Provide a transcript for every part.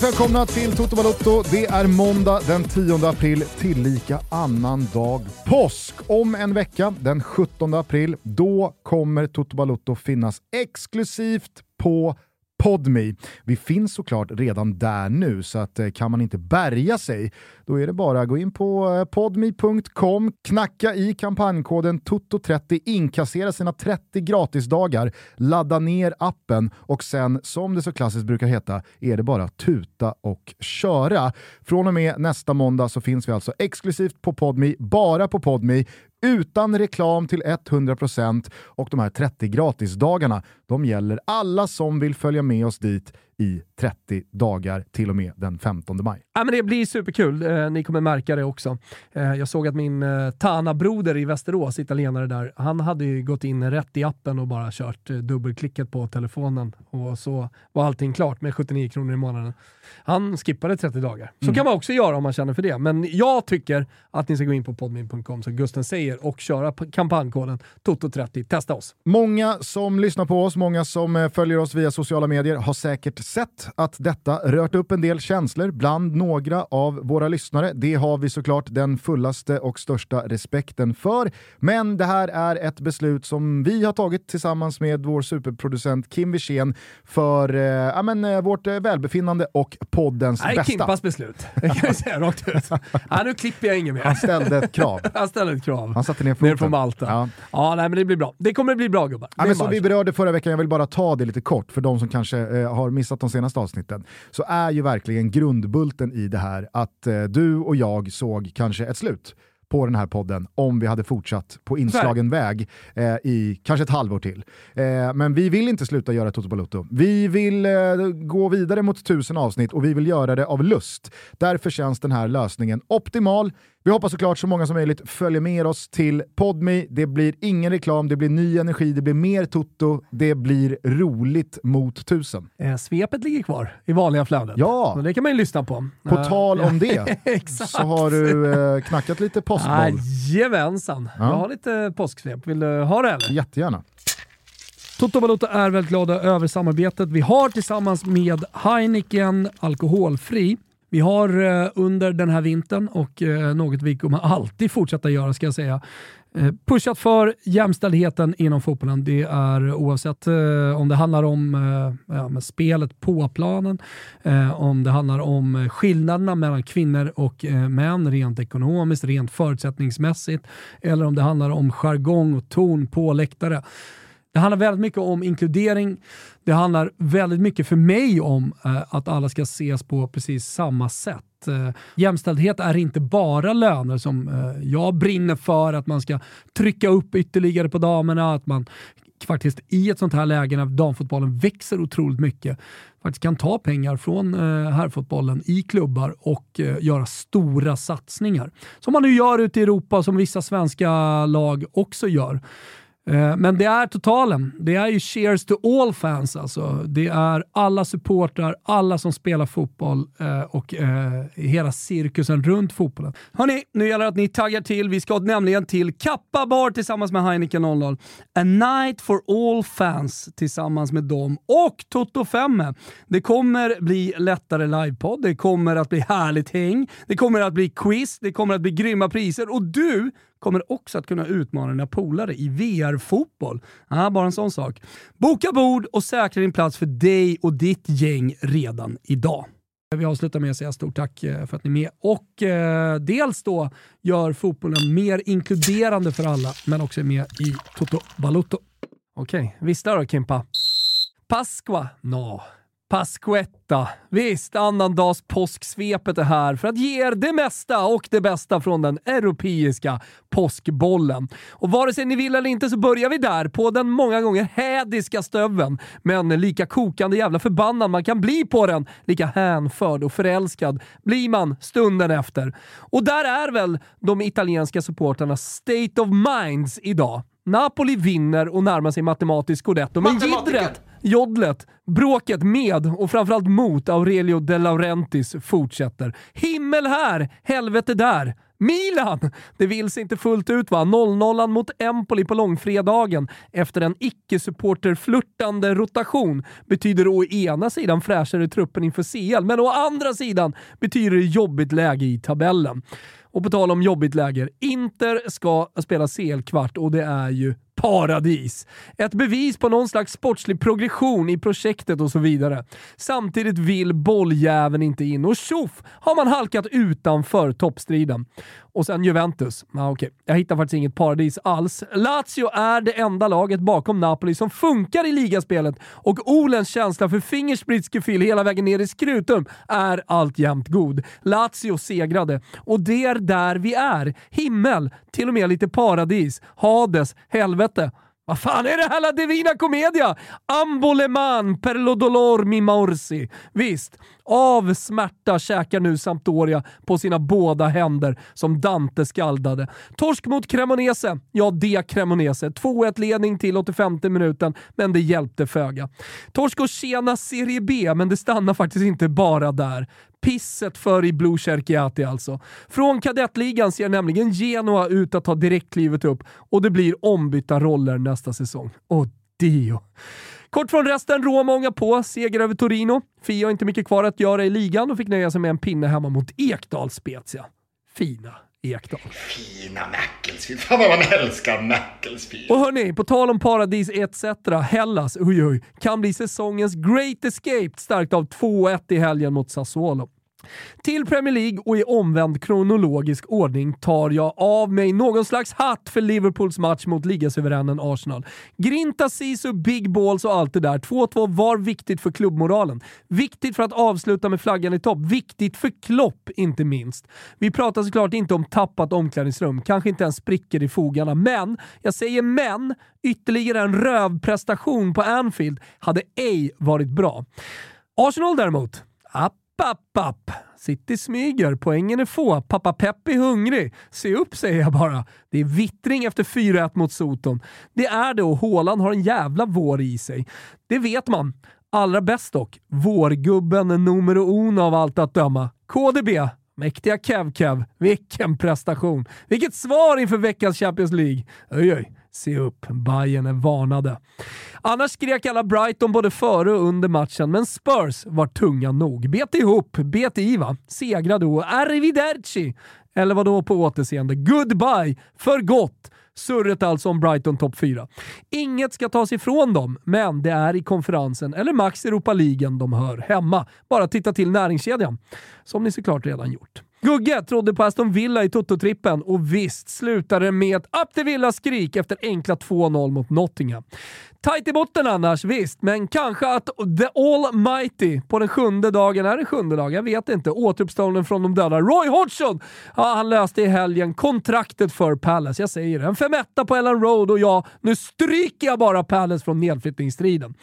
varmt välkomna till Toto Balotto. Det är måndag den 10 april, tillika annan dag påsk. Om en vecka, den 17 april, då kommer Toto Balotto finnas exklusivt på Podme. Vi finns såklart redan där nu, så att, eh, kan man inte bärga sig, då är det bara att gå in på eh, podme.com, knacka i kampanjkoden TOTO30, inkassera sina 30 gratisdagar, ladda ner appen och sen, som det så klassiskt brukar heta, är det bara tuta och köra. Från och med nästa måndag så finns vi alltså exklusivt på Podme, bara på Podme, utan reklam till 100% och de här 30 gratisdagarna, de gäller alla som vill följa med oss dit i 30 dagar till och med den 15 maj. Ja, men det blir superkul. Eh, ni kommer märka det också. Eh, jag såg att min eh, Tana-broder i Västerås, italienare där, han hade ju gått in rätt i appen och bara kört eh, dubbelklicket på telefonen och så var allting klart med 79 kronor i månaden. Han skippade 30 dagar. Så Mm. kan man också göra om man känner för det. Men jag tycker att ni ska gå in på podmin.com som Gusten säger och köra kampanjkoden TOTO30. Testa oss. Många som lyssnar på oss, många som eh, följer oss via sociala medier har säkert sett att detta rört upp en del känslor bland några av våra lyssnare. Det har vi såklart den fullaste och största respekten för. Men det här är ett beslut som vi har tagit tillsammans med vår superproducent Kim Wirsén för eh, ja, men, eh, vårt eh, välbefinnande och poddens Nej, bästa. Kimpas beslut. Det kan vi säga rakt ut. Ja, nu klipper jag inget mer. Han ställde ett krav. Han ställer ett krav. Han satte ner Ner foten. på Malta. Ja. Ja. nej, men det blir bra. Det kommer bli bra gubbar. Ja, men som vi berörde förra veckan, jag vill bara ta det lite kort för de som kanske eh, har missat de senaste avsnitten, så är ju verkligen grundbulten i det här att eh, du och jag såg kanske ett slut på den här podden om vi hade fortsatt på inslagen väg eh, i kanske ett halvår till. Eh, men vi vill inte sluta göra Toto Balotto. Vi vill eh, gå vidare mot tusen avsnitt och vi vill göra det av lust. Därför känns den här lösningen optimal. Vi hoppas såklart så många som möjligt följer med oss till Podme. Det blir ingen reklam, det blir ny energi, det blir mer Toto, det blir roligt mot tusen. Eh, svepet ligger kvar i vanliga flödet. Ja. Så det kan man ju lyssna på. På Eh, tal om det så har du eh, knackat lite påskboll. Jajamensan. Ja. Jag har lite påsksvep. Vill du ha det eller? Jättegärna. Toto Balotto är väldigt glada över samarbetet vi har tillsammans med Heineken Alkoholfri. Vi har eh, under den här vintern och eh, något vi kommer alltid fortsätta göra ska jag säga, eh, pushat för jämställdheten inom fotbollen. Det är oavsett eh, om det handlar om eh, ja, med spelet på planen, eh, om det handlar om skillnaderna mellan kvinnor och män rent ekonomiskt, rent förutsättningsmässigt, eller om det handlar om jargong och ton på läktare. Det handlar väldigt mycket om inkludering. Det handlar väldigt mycket för mig om eh, att alla ska ses på precis samma sätt. Eh, jämställdhet är inte bara löner som eh, jag brinner för, att man ska trycka upp ytterligare på damerna, att man faktiskt i ett sånt här läge när damfotbollen växer otroligt mycket faktiskt kan ta pengar från eh, herrfotbollen i klubbar och eh, göra stora satsningar. Som man nu gör ute i Europa, som vissa svenska lag också gör. Eh, men det är totalen. Det är ju cheers to all fans alltså. Det är alla supportrar, alla som spelar fotboll eh, och eh, hela cirkusen runt fotbollen. Hörni, nu gäller det att ni taggar till. Vi ska nämligen till Kappa Bar tillsammans med Heineken 00. A night for all fans tillsammans med dem och Toto 5. Det kommer bli lättare livepodd, det kommer att bli härligt häng, det kommer att bli quiz, det kommer att bli grymma priser och du kommer också att kunna utmana dina polare i VR-fotboll. Ah, bara en sån sak. Boka bord och säkra din plats för dig och ditt gäng redan idag. Vi avslutar med att säga stort tack eh, för att ni är med och eh, dels då gör fotbollen mer inkluderande för alla, men också är med i Toto Balutto. Okej, Vissla då Kimpa? Pasqua? No. Pasquetta. Visst, annandags påsksvepet är här för att ge er det mesta och det bästa från den europeiska påskbollen. Och vare sig ni vill eller inte så börjar vi där, på den många gånger hädiska stöveln. Men lika kokande jävla förbannad man kan bli på den, lika hänförd och förälskad blir man stunden efter. Och där är väl de italienska supporternas state of minds idag. Napoli vinner och närmar sig matematisk scudetto, men jiddret Jodlet, bråket med och framförallt mot Aurelio De Laurentiis fortsätter. Himmel här, helvete där. Milan! Det vill sig inte fullt ut va? 0-0 mot Empoli på långfredagen efter en icke-supporterflörtande rotation betyder å ena sidan fräschare truppen inför CL, men å andra sidan betyder det jobbigt läge i tabellen. Och på tal om jobbigt läge, Inter ska spela CL-kvart och det är ju paradis. Ett bevis på någon slags sportslig progression i projektet och så vidare. Samtidigt vill bolljäveln inte in och tjoff har man halkat utanför toppstriden. Och sen Juventus. Ah, okay. Jag hittar faktiskt inget paradis alls. Lazio är det enda laget bakom Napoli som funkar i ligaspelet och Olens känsla för fingerspritsgefühl hela vägen ner i skrutum är alltjämt god. Lazio segrade och det är där vi är. Himmel, till och med lite paradis, Hades, helvete. Vad fan är det här La Divina Commedia? Amboleman per lo dolor mi morsi. Visst, av smärta käkar nu Sampdoria på sina båda händer som Dante skaldade. Torsk mot Cremonese. Ja, det Cremonese. 2-1 ledning till 85 minuten, men det hjälpte föga. Torsk och Tjena Serie B, men det stannar faktiskt inte bara där pisset för i Blue Cerchiati alltså. Från kadettligan ser nämligen Genoa ut att ta direktklivet upp och det blir ombytta roller nästa säsong. Och Dio. Kort från resten, Roma ångar på, seger över Torino. Fia har inte mycket kvar att göra i ligan och fick nöja sig med en pinne hemma mot Ekdal Spezia. Fina Ekdal. Fina Macclesfield. Fan vad man älskar Macclesfield. Och hörni, på tal om paradis etc. Hellas, oj oj, kan bli säsongens Great Escape starkt av 2-1 i helgen mot Sassuolo. Till Premier League och i omvänd kronologisk ordning tar jag av mig någon slags hatt för Liverpools match mot ligasuveränen Arsenal. Grinta, Sisu, big balls och allt det där. 2-2 var viktigt för klubbmoralen. Viktigt för att avsluta med flaggan i topp. Viktigt för Klopp, inte minst. Vi pratar såklart inte om tappat omklädningsrum, kanske inte ens sprickor i fogarna, men, jag säger men, ytterligare en rövprestation på Anfield hade ej varit bra. Arsenal däremot, app app, app. City smyger, poängen är få, pappa Pepp är hungrig. Se upp säger jag bara. Det är vittring efter 4-1 mot Soton. Det är det och Håland har en jävla vår i sig. Det vet man. Allra bäst dock, vårgubben numero uno av allt att döma. KDB, mäktiga Kev-Kev. Vilken prestation! Vilket svar inför veckans Champions League! Oj, oj. Se upp, Bayern är varnade. Annars skrek alla Brighton både före och under matchen, men Spurs var tunga nog. Bet ihop, bet i va? Segrade och arrivederci! Eller vad då på återseende? Goodbye! För gott! Surret alltså om Brighton topp 4. Inget ska tas ifrån dem, men det är i konferensen, eller max Europa-ligan, de hör hemma. Bara titta till näringskedjan. Som ni såklart redan gjort. Gugge trodde på Aston Villa i Toto-trippen och visst slutade det med ett upp till Villa-skrik efter enkla 2-0 mot Nottingham. Tight i botten annars, visst, men kanske att the almighty på den sjunde dagen, är det sjunde dagen? Jag vet inte. Återuppstånden från de döda. Roy Hodgson! Ja, han löste i helgen kontraktet för Palace. Jag säger det. En femetta på Ellen Road och ja, nu stryker jag bara Palace från nedflyttningsstriden.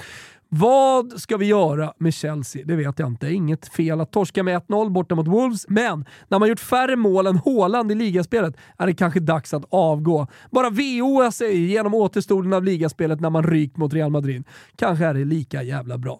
Vad ska vi göra med Chelsea? Det vet jag inte. Inget fel att torska med 1-0 borta mot Wolves, men när man gjort färre mål än Haaland i ligaspelet är det kanske dags att avgå. Bara VOA sig genom återstoden av ligaspelet när man rykt mot Real Madrid. Kanske är det lika jävla bra.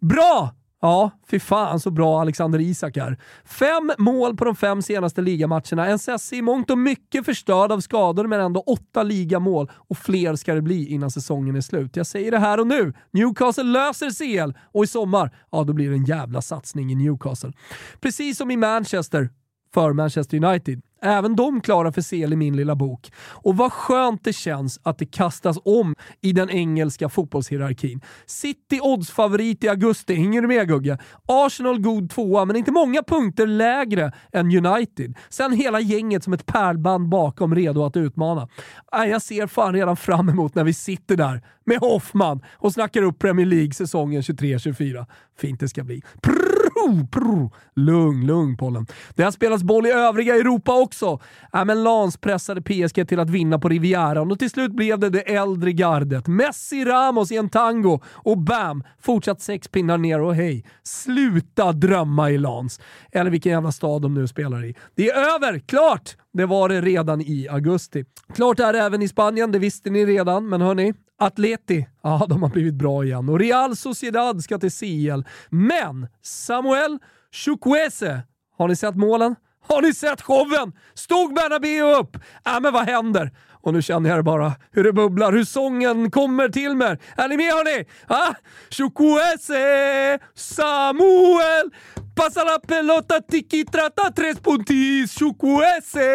Bra! Ja, fy fan så bra Alexander Isak är. Fem mål på de fem senaste ligamatcherna. En Sessi i mångt och mycket förstörd av skador, men ändå åtta ligamål och fler ska det bli innan säsongen är slut. Jag säger det här och nu. Newcastle löser CL och i sommar, ja då blir det en jävla satsning i Newcastle. Precis som i Manchester, för Manchester United. Även de klarar för sel i min lilla bok. Och vad skönt det känns att det kastas om i den engelska fotbollshierarkin. City oddsfavorit i augusti, hänger du med Gugge? Arsenal god tvåa, men inte många punkter lägre än United. Sen hela gänget som ett pärlband bakom redo att utmana. Jag ser fan redan fram emot när vi sitter där med Hoffman och snackar upp Premier League säsongen 23-24. Fint det ska bli. Prr! Prr, prr. Lugn, lugn pollen. Det har spelats boll i övriga Europa också. Äh, men Lans pressade PSG till att vinna på Rivieran och till slut blev det det äldre gardet. Messi, Ramos i en tango och bam! Fortsatt sex pinnar ner och hej, sluta drömma i Lans. Eller vilken jävla stad de nu spelar i. Det är över! Klart! Det var det redan i augusti. Klart är det även i Spanien, det visste ni redan, men hörni, Atleti, ja de har blivit bra igen. Och Real Sociedad ska till CL. Men Samuel Chukwese, har ni sett målen? Har ni sett showen? Stod Bernabéu upp? Äh, men vad händer? Och nu känner jag det bara, hur det bubblar, hur sången kommer till mig. Är ni med hörni? Ah? Chukwueze, Samuel, passa la pelota, tiki trata, tres puntis. Chukwueze,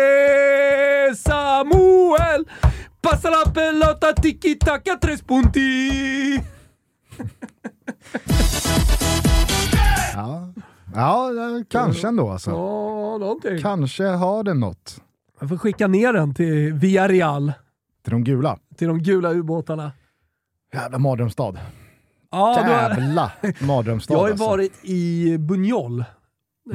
Samuel, passa la pelota, tiki taka, tres punti. Ja, ja kanske ändå alltså. Ja, någonting. Kanske har den något. Jag får skicka ner den till Villarreal, Till de gula. till de gula ubåtarna. Jävla mardrömsstad. Ja, du har, Jävla mardrömsstad jag har alltså. varit i Buñol. Eh,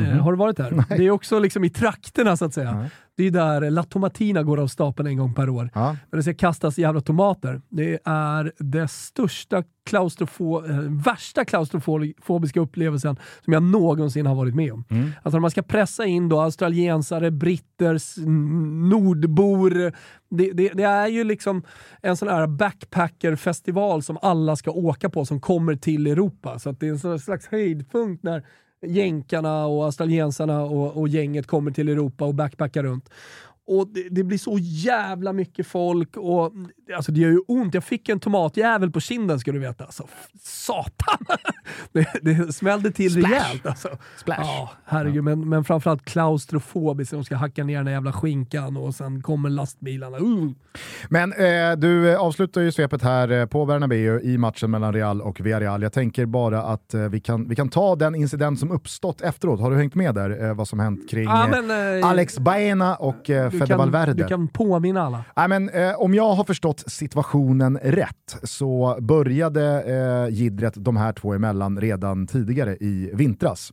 Mhm. Har du varit där? Det är också liksom i trakterna så att säga. Nej. Det är där La Tomatina går av stapeln en gång per år. Ja. Men det ska kastas jävla tomater. Det är det största klaustrofo- eh, värsta klaustrofobiska upplevelsen som jag någonsin har varit med om. Mm. Alltså när man ska pressa in då australiensare, britter, nordbor. Det, det, det är ju liksom en sån här backpackerfestival som alla ska åka på som kommer till Europa. Så det är en slags höjdpunkt när jänkarna och australiensarna och, och gänget kommer till Europa och backpackar runt. Och det, det blir så jävla mycket folk och alltså det gör ju ont. Jag fick en tomatjävel på kinden ska du veta. Alltså, satan! Det, det smällde till Splash. rejält alltså. Splash. Ja, herregud. Men, men framförallt klaustrofobiskt. De ska hacka ner den jävla skinkan och sen kommer lastbilarna. Uh. Men eh, du avslutar ju svepet här eh, på Bernabéu i matchen mellan Real och Villarreal. Jag tänker bara att eh, vi, kan, vi kan ta den incident som uppstått efteråt. Har du hängt med där? Eh, vad som hänt kring Ja, eh, men, eh, Alex Baena och Fede kan, Valverde? Du kan påminna alla. Nej, men, eh, om jag har förstått situationen rätt så började eh, gidret de här två emellan redan tidigare i vintras.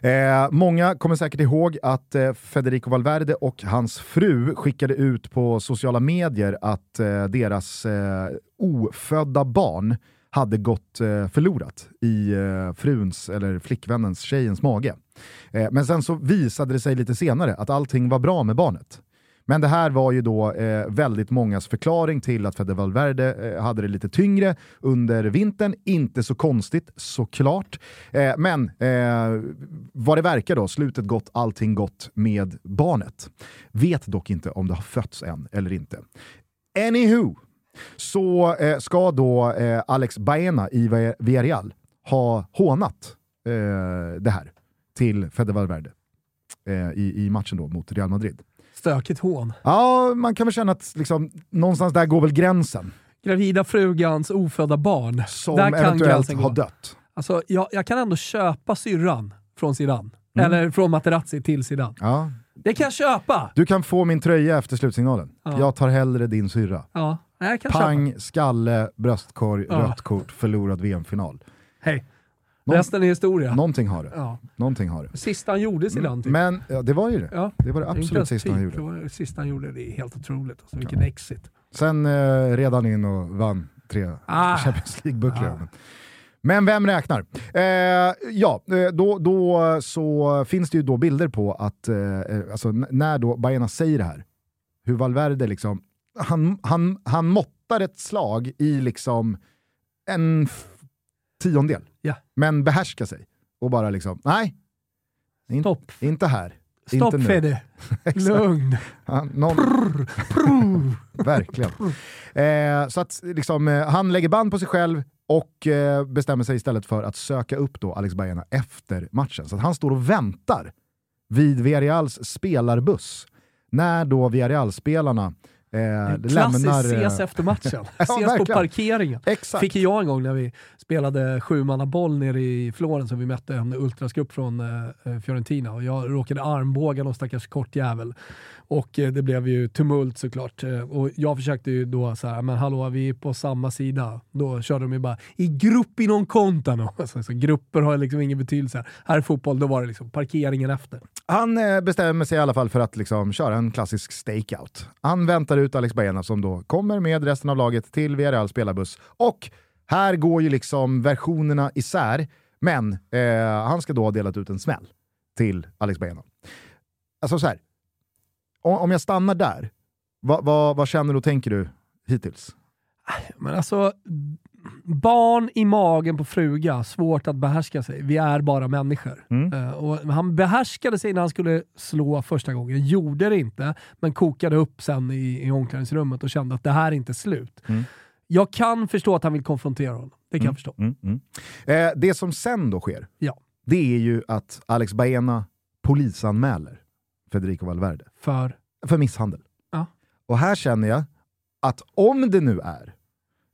Eh, många kommer säkert ihåg att eh, Federico Valverde och hans fru skickade ut på sociala medier att eh, deras eh, ofödda barn hade gått eh, förlorat i eh, fruns eller flickvännens, tjejens mage. Eh, men sen så visade det sig lite senare att allting var bra med barnet. Men det här var ju då eh, väldigt mångas förklaring till att Fede Valverde eh, hade det lite tyngre under vintern. Inte så konstigt såklart. Eh, men eh, vad det verkar då, slutet gott, allting gott med barnet. Vet dock inte om det har fötts än eller inte. Anywho, så eh, ska då eh, Alex Baena i Vi- Villarreal ha hånat eh, det här till Fede Valverde eh, i, i matchen då mot Real Madrid. Stökigt hån. Ja, man kan väl känna att liksom, någonstans där går väl gränsen. Gravida frugans ofödda barn. Som där kan eventuellt gå. har dött. Alltså, jag, jag kan ändå köpa syrran från Zidane. Mm. Eller från Materazzi till Zidane. Ja. Det kan jag köpa! Du kan få min tröja efter slutsignalen. Ja. Jag tar hellre din syrra. Ja, nej, kan köpa. Pang, skalle, bröstkorg, Ja. rött kort, förlorad VM-final. Hej. Någon- Resten är historia. Någonting har det. Ja. Någonting har det. Sista han gjorde Zidane typ. Men ja, det var ju det. Ja. Det var det absolut ens sista han gjorde. Det var det sista han gjorde. Det är helt otroligt. Alltså, vilken exit. Sen eh, red han in och vann tre Ah. Champions League-bucklor. Ah. Men vem räknar? Eh, ja, eh, då, då så finns det ju då bilder på att, eh, eh, alltså, när då Baena säger det här, hur Valverde liksom, han, han, han måttar ett slag i liksom en tiondel, Ja. men behärskar sig och bara liksom, nej, in, Stopp. inte här. Stopp inte. Fede. Lugn. Ja, någon, Verkligen. Eh, så att liksom, eh, han lägger band på sig själv och eh, bestämmer sig istället för att söka upp då Alex Baena efter matchen. Så han står och väntar vid Villarreals spelarbuss när då Villarreal-spelarna eh, Klassiskt lämnar... eh, ses efter matchen. Ja, ses på verkligen. parkeringen. Exakt. Fick jag en gång när vi spelade boll nere i Florens och vi mötte en ultrasgrupp från eh, Fiorentina och jag råkade armbåga någon stackars kortjävel. Och eh, det blev ju tumult såklart. Eh, och jag försökte ju då säga, men hallå vi är på samma sida. Då körde de ju bara i grupp kontano. Alltså, så grupper har liksom ingen betydelse. Här är fotboll, då var det liksom parkeringen efter. Han eh, bestämmer sig i alla fall för att liksom köra en klassisk stakeout. Han väntar ut Alex Baena som då kommer med resten av laget till VRL spelarbuss. Och här går ju liksom versionerna isär, men eh, han ska då ha delat ut en smäll till Alex Baena. Alltså så här, om, jag stannar där, vad, vad, vad känner och tänker du hittills? Men alltså, barn i magen på fruga, svårt att behärska sig. Vi är bara människor. Mm. Eh, och han behärskade sig när han skulle slå första gången, gjorde det inte, men kokade upp sen i, i omklädningsrummet och kände att det här är inte slut. Mm. Jag kan förstå att han vill konfrontera honom. Det kan jag förstå. Mm, mm. Eh, det som sen då sker, Ja. det är ju att Alex Baena polisanmäler Federico Valverde För, för misshandel. Ja. Och här känner jag att om det nu är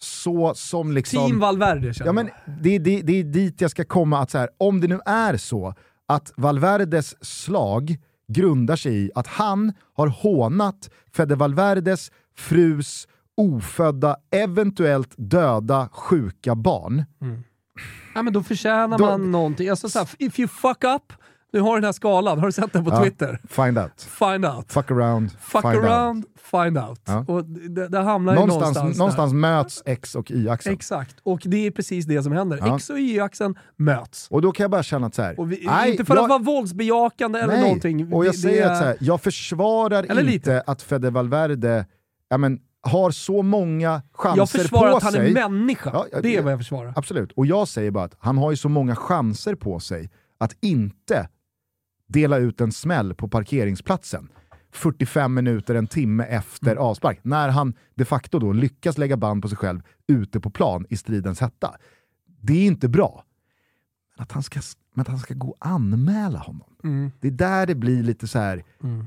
så som liksom... Team Valverde känner Ja, men det, det, det är dit jag ska komma, att så här, om det nu är så att Valverdes slag grundar sig i att han har hånat Fede Valverdes frus ofödda, eventuellt döda, sjuka barn. Ja, men då förtjänar Då- man någonting. Alltså, så här, if you fuck up, du har den här skalan, har du sett den på Ja. Twitter? Find out. Find out. Fuck around, Fuck find out. around, find out. Ja. Och det, det hamnar Någonstans, någonstans, någonstans, möts X och Y-axeln. Exakt, och det är precis det som händer. Ja. X och Y-axeln möts. Och då kan jag bara känna att så här, vi, nej, inte för jag- att vara våldsbejakande eller Nej, någonting. och jag Det- säger det att så här, jag försvarar inte lite. att Fede Valverde ja, men, har så många chanser jag försvarar på att han sig. är människa. Ja, ja, det är vad jag försvarar. Absolut, och jag säger bara att han har ju så många chanser på sig att inte dela ut en smäll på parkeringsplatsen 45 minuter, en timme efter Mm. avspark, när han de facto då lyckas lägga band på sig själv ute på plan i stridens hetta. Det är inte bra. Men att han ska, men att han ska gå och anmäla honom, Mm. det är där det blir lite så här. Mm.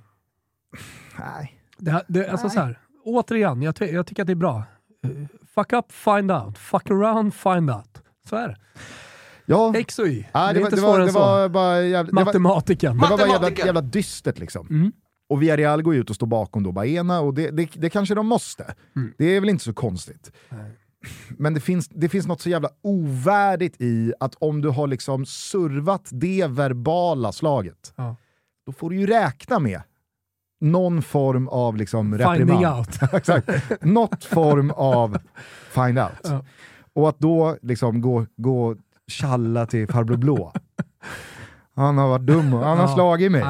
nej. Det, det, alltså Nej. så här, återigen, jag, jag tycker att det är bra. Uh, fuck up, find out. Fuck around, find out. Så är det. Ja, X och Y. ja, det är det, var, inte det, svårare var, än det så. var bara jävla, det var, Matematiken. det var bara jävla, jävla dystert liksom. Mm. Och Villarreal går ut och står bakom då Baena och det, det, det kanske de måste. Mm. Det är väl inte så konstigt. Nej. Men det finns, det finns något så jävla ovärdigt i att om du har liksom servat det verbala slaget, Ja. då får du ju räkna med någon form av liksom Finding reprimand. out. Exakt. Något form av find out. Ja. Och att då liksom gå, gå tjalla till farbror blå. Han har varit dum och han har Ja. slagit mig.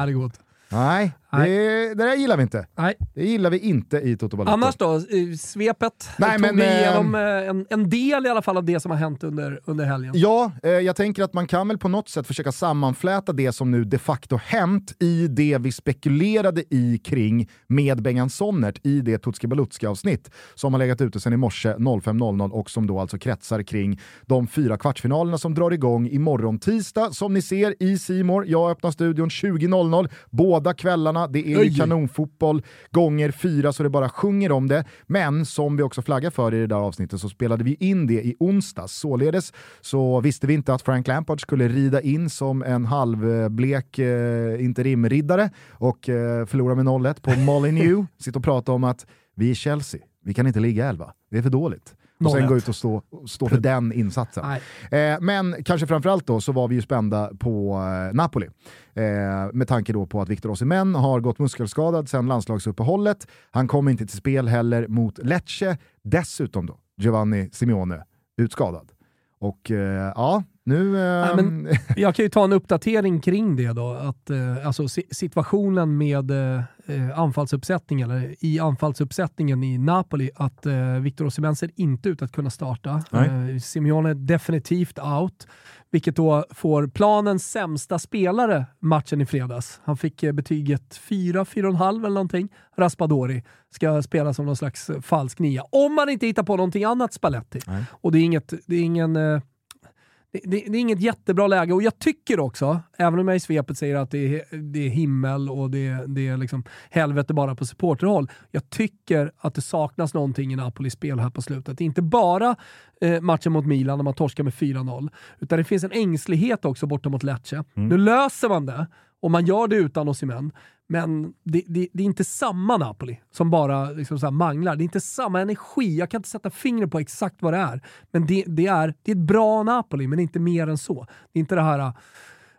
Nej, Nej. Det, det där gillar vi inte. Nej. Det gillar vi inte i Toto Balotto. Annars då? Svepet? Nej, Tog men, vi eh, igenom eh, en, en del i alla fall av det som har hänt under, under helgen. Ja, eh, jag tänker att man kan väl på något sätt försöka sammanfläta det som nu de facto hänt i det vi spekulerade i kring med Bengan Sonnert i det Tutski Balutski-avsnitt som har legat ute sedan i morse 05.00 och som då alltså kretsar kring de fyra kvartsfinalerna som drar igång imorgon tisdag. Som ni ser i Simor. jag öppnar studion 20.00 båda kvällarna. Det är ju kanonfotboll gånger fyra så det bara sjunger om det. Men som vi också flaggar för i det där avsnittet så spelade vi in det i onsdags. Således så visste vi inte att Frank Lampard skulle rida in som en halvblek eh, interimriddare och eh, förlora med 0-1 på Molineux. Sitta och prata om att vi är Chelsea, vi kan inte ligga 11, det är för dåligt. Och sen 0-1. gå ut och stå, stå för den insatsen. Eh, men kanske framförallt då så var vi ju spända på eh, Napoli. Eh, med tanke då på att Victor Osimhen har gått muskelskadad sedan landslagsuppehållet. Han kommer inte till spel heller mot Lecce. Dessutom då Giovanni Simeone utskadad. Och eh, ja, nu... Eh, Nej, men- Jag kan ju ta en uppdatering kring det då. Att, eh, alltså, si- situationen med eh, eh, anfallsuppsättningen, eller i anfallsuppsättningen i Napoli, att eh, Victor Osimhen ser inte ut att kunna starta. Nej. Eh, Simeone är definitivt out, vilket då får planens sämsta spelare matchen i fredags. Han fick eh, betyget 4, 4,5 eller någonting. Raspadori ska spela som någon slags eh, falsk nia. Om man inte hittar på någonting annat Spalletti. Nej. Och det är, inget, det är ingen... det, det, det är inget jättebra läge och jag tycker också, även om jag i svepet säger att det är, det är himmel och det, det är liksom helvete bara på supporterhåll. Jag tycker att det saknas någonting i Napolis spel här på slutet. Inte bara eh, matchen mot Milan när man torskar med 4-0, utan det finns en ängslighet också borta mot Lecce. Nu löser man det och man gör det utan Osimhen. Men det, det, det är inte samma Napoli som bara liksom så manglar. Det är inte samma energi. Jag kan inte sätta fingret på exakt vad det är. Men det, det, är, det är ett bra Napoli, men inte mer än så. Det är inte det här,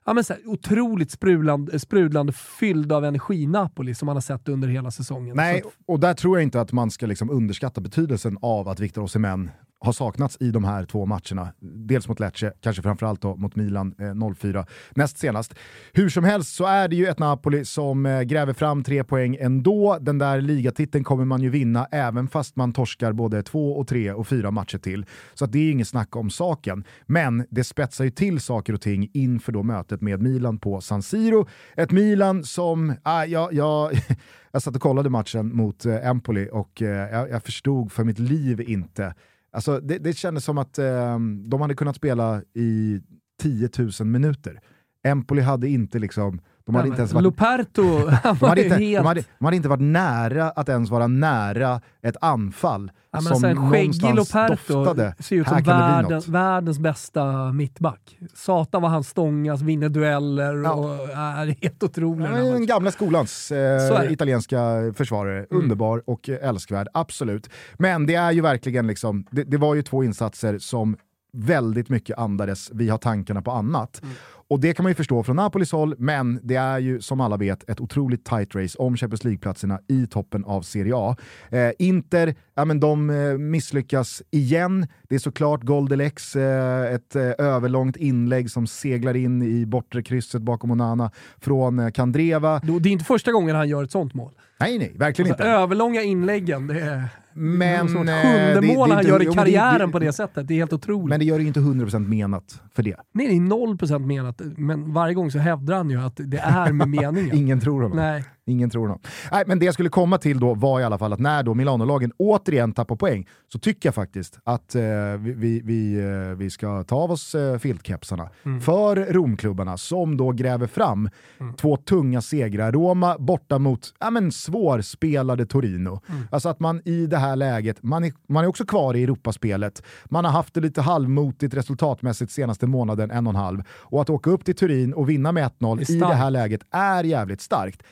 ja, men så här otroligt sprudlande, sprudlande fylld av energi-Napoli som man har sett under hela säsongen. Nej, att- och där tror jag inte att man ska liksom underskatta betydelsen av att Victor Osimhen har saknats i de här två matcherna. Dels mot Lecce, kanske framförallt då mot Milan eh, 04 näst senast. Hur som helst så är det ju ett Napoli som eh, gräver fram tre poäng ändå. Den där ligatiteln kommer man ju vinna även fast man torskar både två och tre och fyra matcher till. Så att det är inget snack om saken. Men det spetsar ju till saker och ting inför då mötet med Milan på San Siro. Ett Milan som, ah, ja, ja, jag satt och kollade matchen mot eh, Empoli och eh, jag, jag förstod för mitt liv inte Alltså, det, det kändes som att eh, de hade kunnat spela i 10 000 minuter. Empoli hade inte liksom... De hade, inte ens varit, Luperto, han de, hade inte, helt... de, hade, de hade inte varit nära att ens vara nära ett anfall Ja, som skäggig någonstans Luperto doftade. ser ut Här som världen, världens bästa mittback. Satan vad han stångas, vinner dueller Ja. och är helt otrolig. Ja, den här gamla skolans eh, italienska försvarare. Mm. Underbar och älskvärd, absolut. Men det är ju verkligen liksom, det, det var ju två insatser som väldigt mycket andades vi har tankarna på annat. Mm. Och det kan man ju förstå från Napolis håll, men det är ju som alla vet ett otroligt tight race om Champions League-platserna i toppen av Serie A. Eh, Inter, ja men de eh, misslyckas igen. Det är såklart Goldelex, eh, ett eh, överlångt inlägg som seglar in i bortre krysset bakom Onana från eh, Kandreva. Det är inte första gången han gör ett sånt mål. Nej, nej, verkligen Alltså, inte. överlånga inläggen, det är Men, som ett eh, sjunde det- det är mål han gör i karriären det- på det sättet. Det är helt otroligt. Men det gör det ju inte 100% menat för det. Nej, det är 0% menat, men varje gång så hävdar han ju att det är med meningen. Ingen tror honom. Nej. Ingen tror honom. Nej, men det jag skulle komma till då var i alla fall att när då Milano-lagen återigen tappar poäng så tycker jag faktiskt att eh, vi, vi, eh, vi ska ta av oss eh, filtkepsarna Mm. för Romklubbarna som då gräver fram Mm. två tunga segrar. Roma borta mot ja, men, svårspelade Torino. Mm. Alltså att man i det här läget, man är, man är också kvar i Europaspelet, man har haft det lite halvmotigt resultatmässigt senaste månaden, en och en halv. Och att åka upp till Turin och vinna med 1-0 Det är i det här läget är jävligt starkt.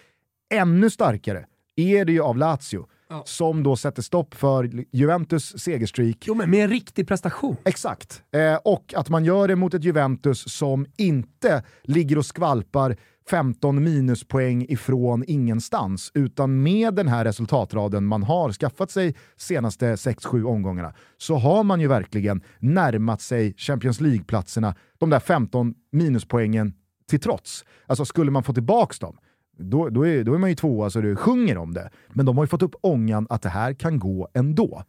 Ännu starkare är det ju av Lazio, Ja. som då sätter stopp för Juventus segerstreak. Jo, men med en riktig prestation. Exakt. Eh, och att man gör det mot ett Juventus som inte ligger och skvalpar 15 minuspoäng ifrån ingenstans, utan med den här resultatraden man har skaffat sig senaste 6-7 omgångarna, så har man ju verkligen närmat sig Champions League-platserna, de där 15 minuspoängen till trots. Alltså skulle man få tillbaks dem, då, då, är, då är man ju tvåa så du sjunger om det. Men de har ju fått upp ångan att det här kan gå ändå.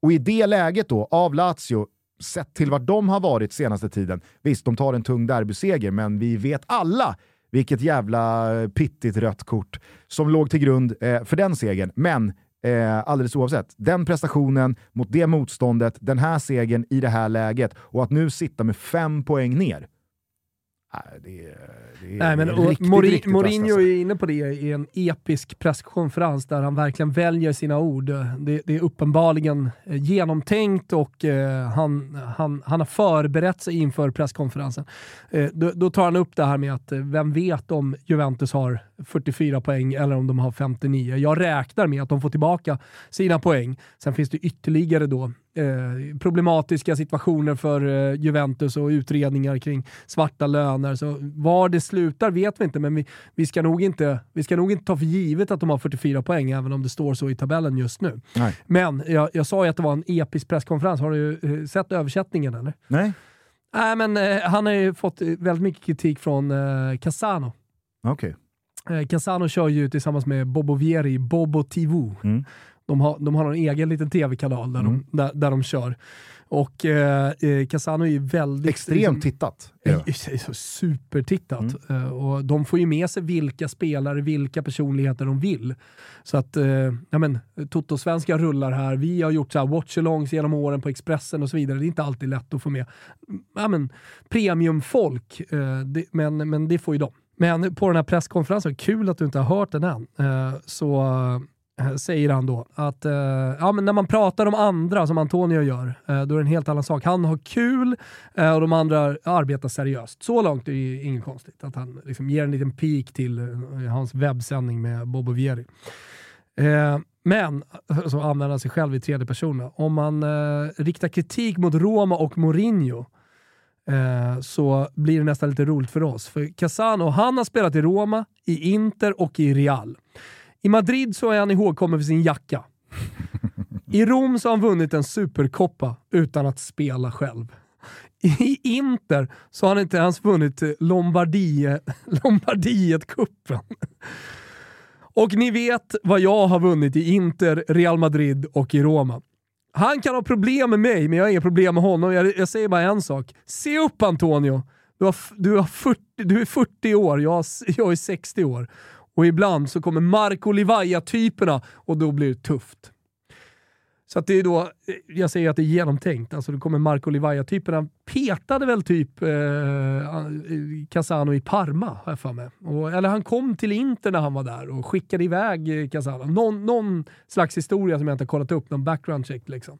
Och i det läget då, av Lazio, sett till vart de har varit senaste tiden, visst de tar en tung derbyseger, men vi vet alla vilket jävla pittigt rött kort som låg till grund eh, för den segern. Men eh, alldeles oavsett, den prestationen mot det motståndet, den här segern i det här läget och att nu sitta med fem poäng ner. Nej, det är, det är Nej, men, och riktigt, Mori- riktigt Mourinho är inne på det i en episk presskonferens där han verkligen väljer sina ord. Det, det är uppenbarligen eh, genomtänkt och eh, han, han, han har förberett sig inför presskonferensen. Eh, då, då tar han upp det här med att eh, vem vet om Juventus har 44 poäng eller om de har 59. Jag räknar med att de får tillbaka sina poäng. Sen finns det ytterligare då eh, problematiska situationer för eh, Juventus och utredningar kring svarta löner. Så var det slutar vet vi inte, men vi, vi, ska nog inte, vi ska nog inte ta för givet att de har 44 poäng, även om det står så i tabellen just nu. Nej. Men jag, jag sa ju att det var en episk presskonferens. Har du eh, sett översättningen eller? Nej, Nej, men eh, han har ju fått väldigt mycket kritik från eh, Casano. okej. Eh, Casano kör ju tillsammans med Bobo Vieri, Bobo TV. Mm. De har, de har en egen liten tv-kanal där, Mm. de, där, där de kör. Och eh, eh, Casano är ju väldigt... Extremt tittat. så Supertittat. Mm. Eh, och de får ju med sig vilka spelare, vilka personligheter de vill. Så att, eh, ja men, Toto-svenska rullar här. Vi har gjort så här watch-alongs genom åren på Expressen och så vidare. Det är inte alltid lätt att få med ja men, premiumfolk, eh, det, men, men det får ju de. Men på den här presskonferensen, kul att du inte har hört den än, eh, så Eh, säger han då att eh, ja, men när man pratar om andra, som Antonio gör, eh, då är det en helt annan sak. Han har kul eh, och de andra arbetar seriöst. Så långt är det ju inget konstigt att han liksom ger en liten peak till eh, hans webbsändning med Bobo Vieri. Eh, men, eh, så använder han sig själv i tredje person. Om man eh, riktar kritik mot Roma och Mourinho eh, så blir det nästan lite roligt för oss. För Casano, han har spelat i Roma, i Inter och i Real. I Madrid så är han ihågkommen för sin jacka. I Rom så har han vunnit en superkoppa utan att spela själv. I Inter så har han inte ens vunnit Lombardie, Lombardiet-cupen. Och ni vet vad jag har vunnit i Inter, Real Madrid och i Roma. Han kan ha problem med mig, men jag har inga problem med honom. Jag, jag säger bara en sak. Se upp Antonio! Du, har, du, har 40, du är 40 år, jag, jag är 60 år. Och ibland så kommer Marco Livaja-typerna och då blir det tufft. Så att det är då, jag säger att det är genomtänkt. Alltså det kommer Marco Livaja-typerna. Petade väl typ eh, Casano i Parma, har jag för mig. Och, eller han kom till Inter när han var där och skickade iväg Casano. Någon, någon slags historia som jag inte har kollat upp, någon background check liksom.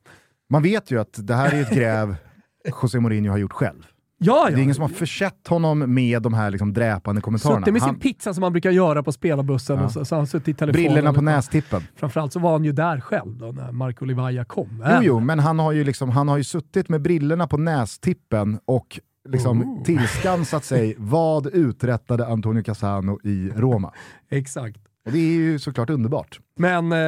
Man vet ju att det här är ett gräv José Mourinho har gjort själv. Ja, Det är ingen som har försett honom med de här liksom dräpande kommentarerna. Suttit med sin Han, pizza som man brukar göra på spelarbussen Ja. och så, så han suttit i telefonen. brillorna på nästippen. Framförallt så var han ju där själv då när Marco Livaja kom. Jo, jo, men han har ju, liksom, han har ju suttit med brillorna på nästippen och liksom Oh. tillskansat sig vad uträttade Antonio Cassano i Roma. Exakt. Och det är ju såklart underbart. Men eh,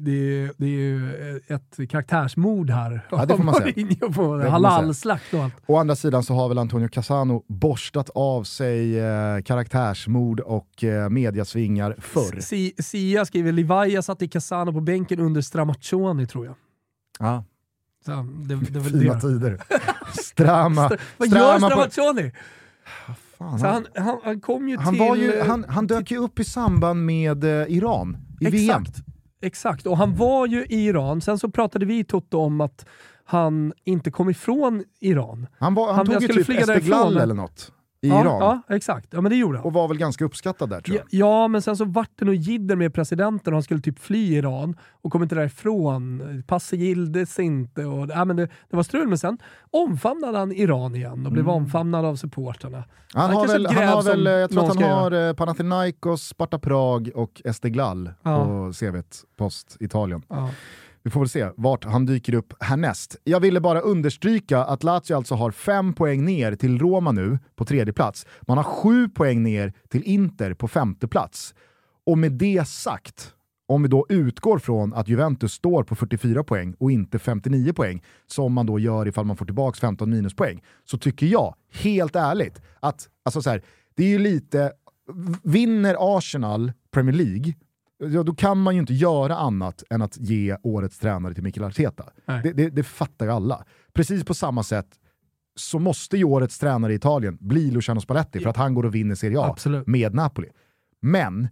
det, är, det är ju ett karaktärsmord här. Ja, det får man säga. På. Halalslakt och allt. Å andra sidan så har väl Antonio Cassano borstat av sig eh, karaktärsmord och eh, mediasvingar förr. Si- Sia skriver Livaja satt i Casano på bänken under Stramaccioni tror jag. Ja, Så, det, det, fina det. tider. Strama. Vad gör Strama på- Stramaccioni? Fan, Så han, han, han, kom ju han, till... var ju, han, han dök ju upp i samband med eh, Iran i VM. Exakt. Exakt, och han var ju i Iran. Sen så pratade vi i Toto om att han inte kom ifrån Iran. Han, var, han, Han- tog ju typ Esteghlal eller något i ja, Iran. Ja, exakt. Ja, men det gjorde han. Och var väl ganska uppskattad där tror Ja, jag. ja, men sen så vart det nog jidder med presidenten och han skulle typ fly Iran och kom inte därifrån. Passet gildes inte och ja, men det, det var strul. Men sen omfamnade han Iran igen och blev omfamnad av supportrarna. Mm. Han Han har väl, han har väl, jag tror att han har eh, Panathinaikos, Sparta Prag och Esteghlal Ja. på CVt, post Italien. Ja. Vi får väl se vart han dyker upp härnäst. Jag ville bara understryka att Lazio alltså har fem poäng ner till Roma nu på tredje plats. Man har sju poäng ner till Inter på femte plats. Och med det sagt, om vi då utgår från att Juventus står på 44 poäng och inte 59 poäng, som man då gör ifall man får tillbaka 15 minuspoäng, så tycker jag, helt ärligt, att alltså så här, det är ju lite, vinner Arsenal Premier League, ja, då kan man ju inte göra annat än att ge årets tränare till Mikael Arteta. Det, det, det fattar ju alla. Precis på samma sätt så måste ju årets tränare i Italien bli Luciano Spalletti för att han går och vinner Serie A Absolut. med Napoli. Men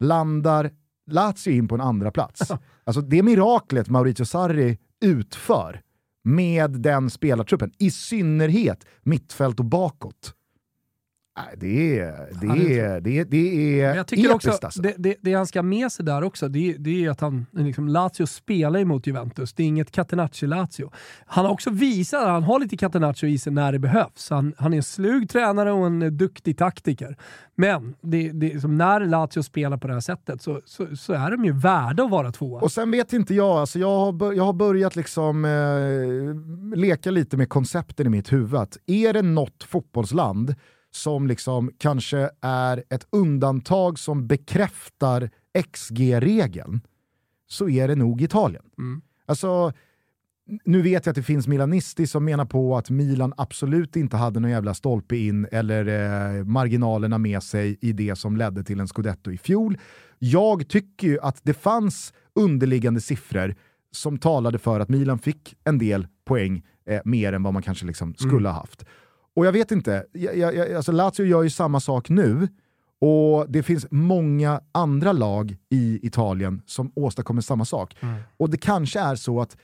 landar Lazio in på en andra plats. Alltså det miraklet Maurizio Sarri utför med den spelartruppen, i synnerhet mittfält och bakåt. Det är, det är det är, det är Men jag tycker episkt också, alltså. det, det, det han ska med sig där också, det, det är att han, liksom, Lazio spelar emot Juventus. Det är inget Catenacci-Lazio. Han har också visat att han har lite Catenaccio i sig när det behövs. Han, han är en slug tränare och en duktig taktiker. Men det, det, när Lazio spelar på det här sättet så, så, så är de ju värda att vara tvåa. Och sen vet inte jag, alltså jag, har, bör- jag har börjat liksom eh, leka lite med koncepten i mitt huvud. Att är det något fotbollsland som liksom kanske är ett undantag som bekräftar XG-regeln så är det nog Italien. Mm. Alltså, nu vet jag att det finns Milanisti som menar på att Milan absolut inte hade någon jävla stolpe in eller eh, marginalerna med sig i det som ledde till en scudetto i fjol. Jag tycker ju att det fanns underliggande siffror som talade för att Milan fick en del poäng eh, mer än vad man kanske liksom skulle ha haft. Och jag vet inte, jag, jag, alltså Lazio gör ju samma sak nu och det finns många andra lag i Italien som åstadkommer samma sak. Och det kanske är så att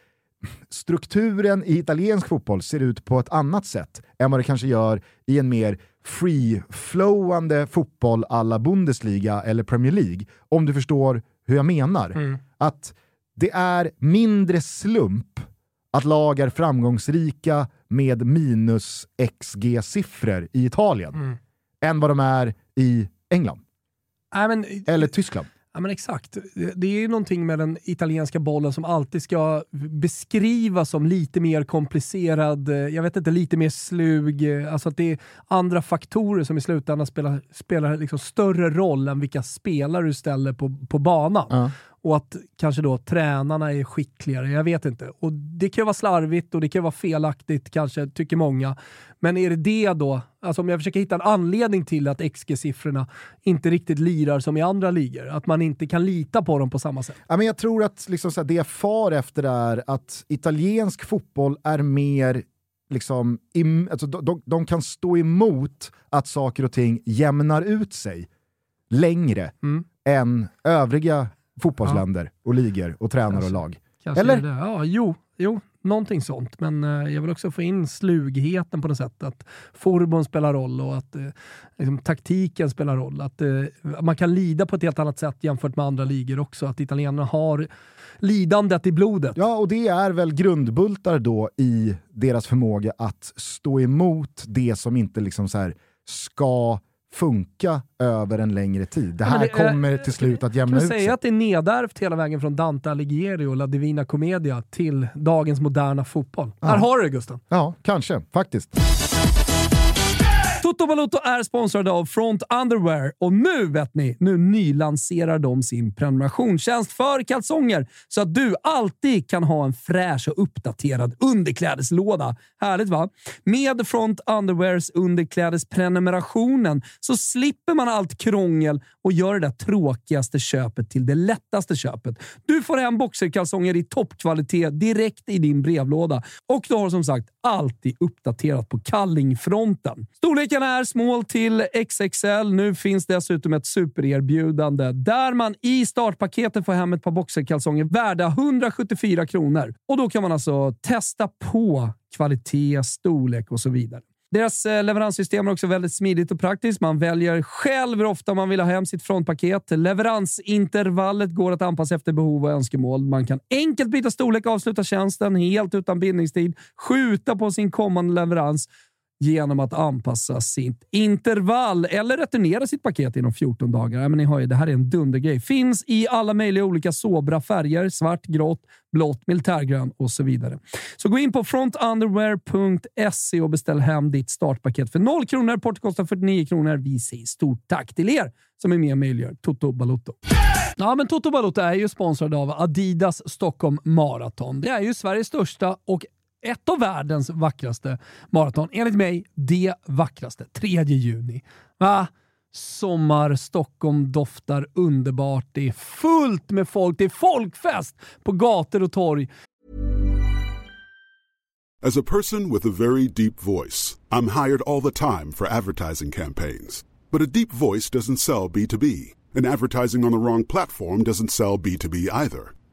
strukturen i italiensk fotboll ser ut på ett annat sätt än vad det kanske gör i en mer free-flowande fotboll alla Bundesliga eller Premier League. Om du förstår hur jag menar. Att det är mindre slump att lag är framgångsrika med minus XG-siffror i Italien än vad de är i England Nej, men, eller Tyskland. Ja men exakt. Det- Det är ju någonting med den italienska bollen som alltid ska beskrivas som lite mer komplicerad, eh, jag vet inte, lite mer slug. eh, Alltså att det är andra faktorer som i slutändan spelar, spelar liksom större roll än vilka spelare du ställer på, på banan. Ja. Och att kanske då tränarna är skickligare. Jag vet inte. Och Det kan ju vara slarvigt och det kan vara felaktigt kanske, tycker många. Men är det det då, alltså om jag försöker hitta en anledning till att XG-siffrorna inte riktigt lirar som i andra ligor, att man inte kan lita på dem på samma sätt? Ja, men jag tror att liksom så här, det jag far efter är att italiensk fotboll är mer liksom, im, alltså, de, de, de, kan stå emot att saker och ting jämnar ut sig längre mm. än övriga fotbollsländer ja. och ligor och tränare kanske, och lag. Eller? Ja, jo, jo, någonting sånt. Men eh, jag vill också få in slugheten på något sätt. Att forbon spelar roll och att eh, liksom, taktiken spelar roll. Att eh, man kan lida på ett helt annat sätt jämfört med andra ligor också. Att italienarna har lidandet i blodet. Ja, och det är väl grundbultar då i deras förmåga att stå emot det som inte liksom så här ska funka över en längre tid. Det här det, kommer till slut att jämna ut sig. Kan säga att det är nedärvt hela vägen från Dante Alighieri och La Divina Commedia till dagens moderna fotboll? Ja. Här har du det Gusten. Ja, kanske. Faktiskt. Toto Balotto är sponsrade av Front Underwear och nu vet ni, nu nylanserar de sin prenumerationstjänst för kalsonger så att du alltid kan ha en fräsch och uppdaterad underklädeslåda. Härligt va? Med Front Underwears underklädesprenumerationen så slipper man allt krångel och gör det där tråkigaste köpet till det lättaste köpet. Du får hem boxerkalsonger i toppkvalitet direkt i din brevlåda och du har som sagt alltid uppdaterat på kallingfronten. Storleken är small till XXL. Nu finns dessutom ett supererbjudande där man i startpaketet får hem ett par boxerkalsonger värda 174 kronor. Och Då kan man alltså testa på kvalitet, storlek och så vidare. Deras eh, leveranssystem är också väldigt smidigt och praktiskt. Man väljer själv hur ofta man vill ha hem sitt frontpaket. Leveransintervallet går att anpassa efter behov och önskemål. Man kan enkelt byta storlek och avsluta tjänsten helt utan bindningstid, skjuta på sin kommande leverans genom att anpassa sitt intervall eller returnera sitt paket inom 14 dagar. men ni hör ju, det här är en dundergrej. Finns i alla möjliga olika sobra färger. Svart, grått, blått, militärgrön och så vidare. Så gå in på frontunderwear.se och beställ hem ditt startpaket för 0 kronor. Portot kostar 49 kronor. Vi säger stort tack till er som är med och möjliggör Toto Balotto. Ja, men Toto Balotto är ju sponsrad av Adidas Stockholm Marathon. Det är ju Sveriges största och ett av världens vackraste maraton. Enligt mig det vackraste. 3 juni. Va? Sommar, Stockholm doftar underbart. Det är fullt med folk. Det är folkfest på gator och torg. As a person with a very deep voice, I'm hired all the time for advertising campaigns. But a deep voice doesn't sell B2B. And advertising on the wrong platform doesn't sell B2B either.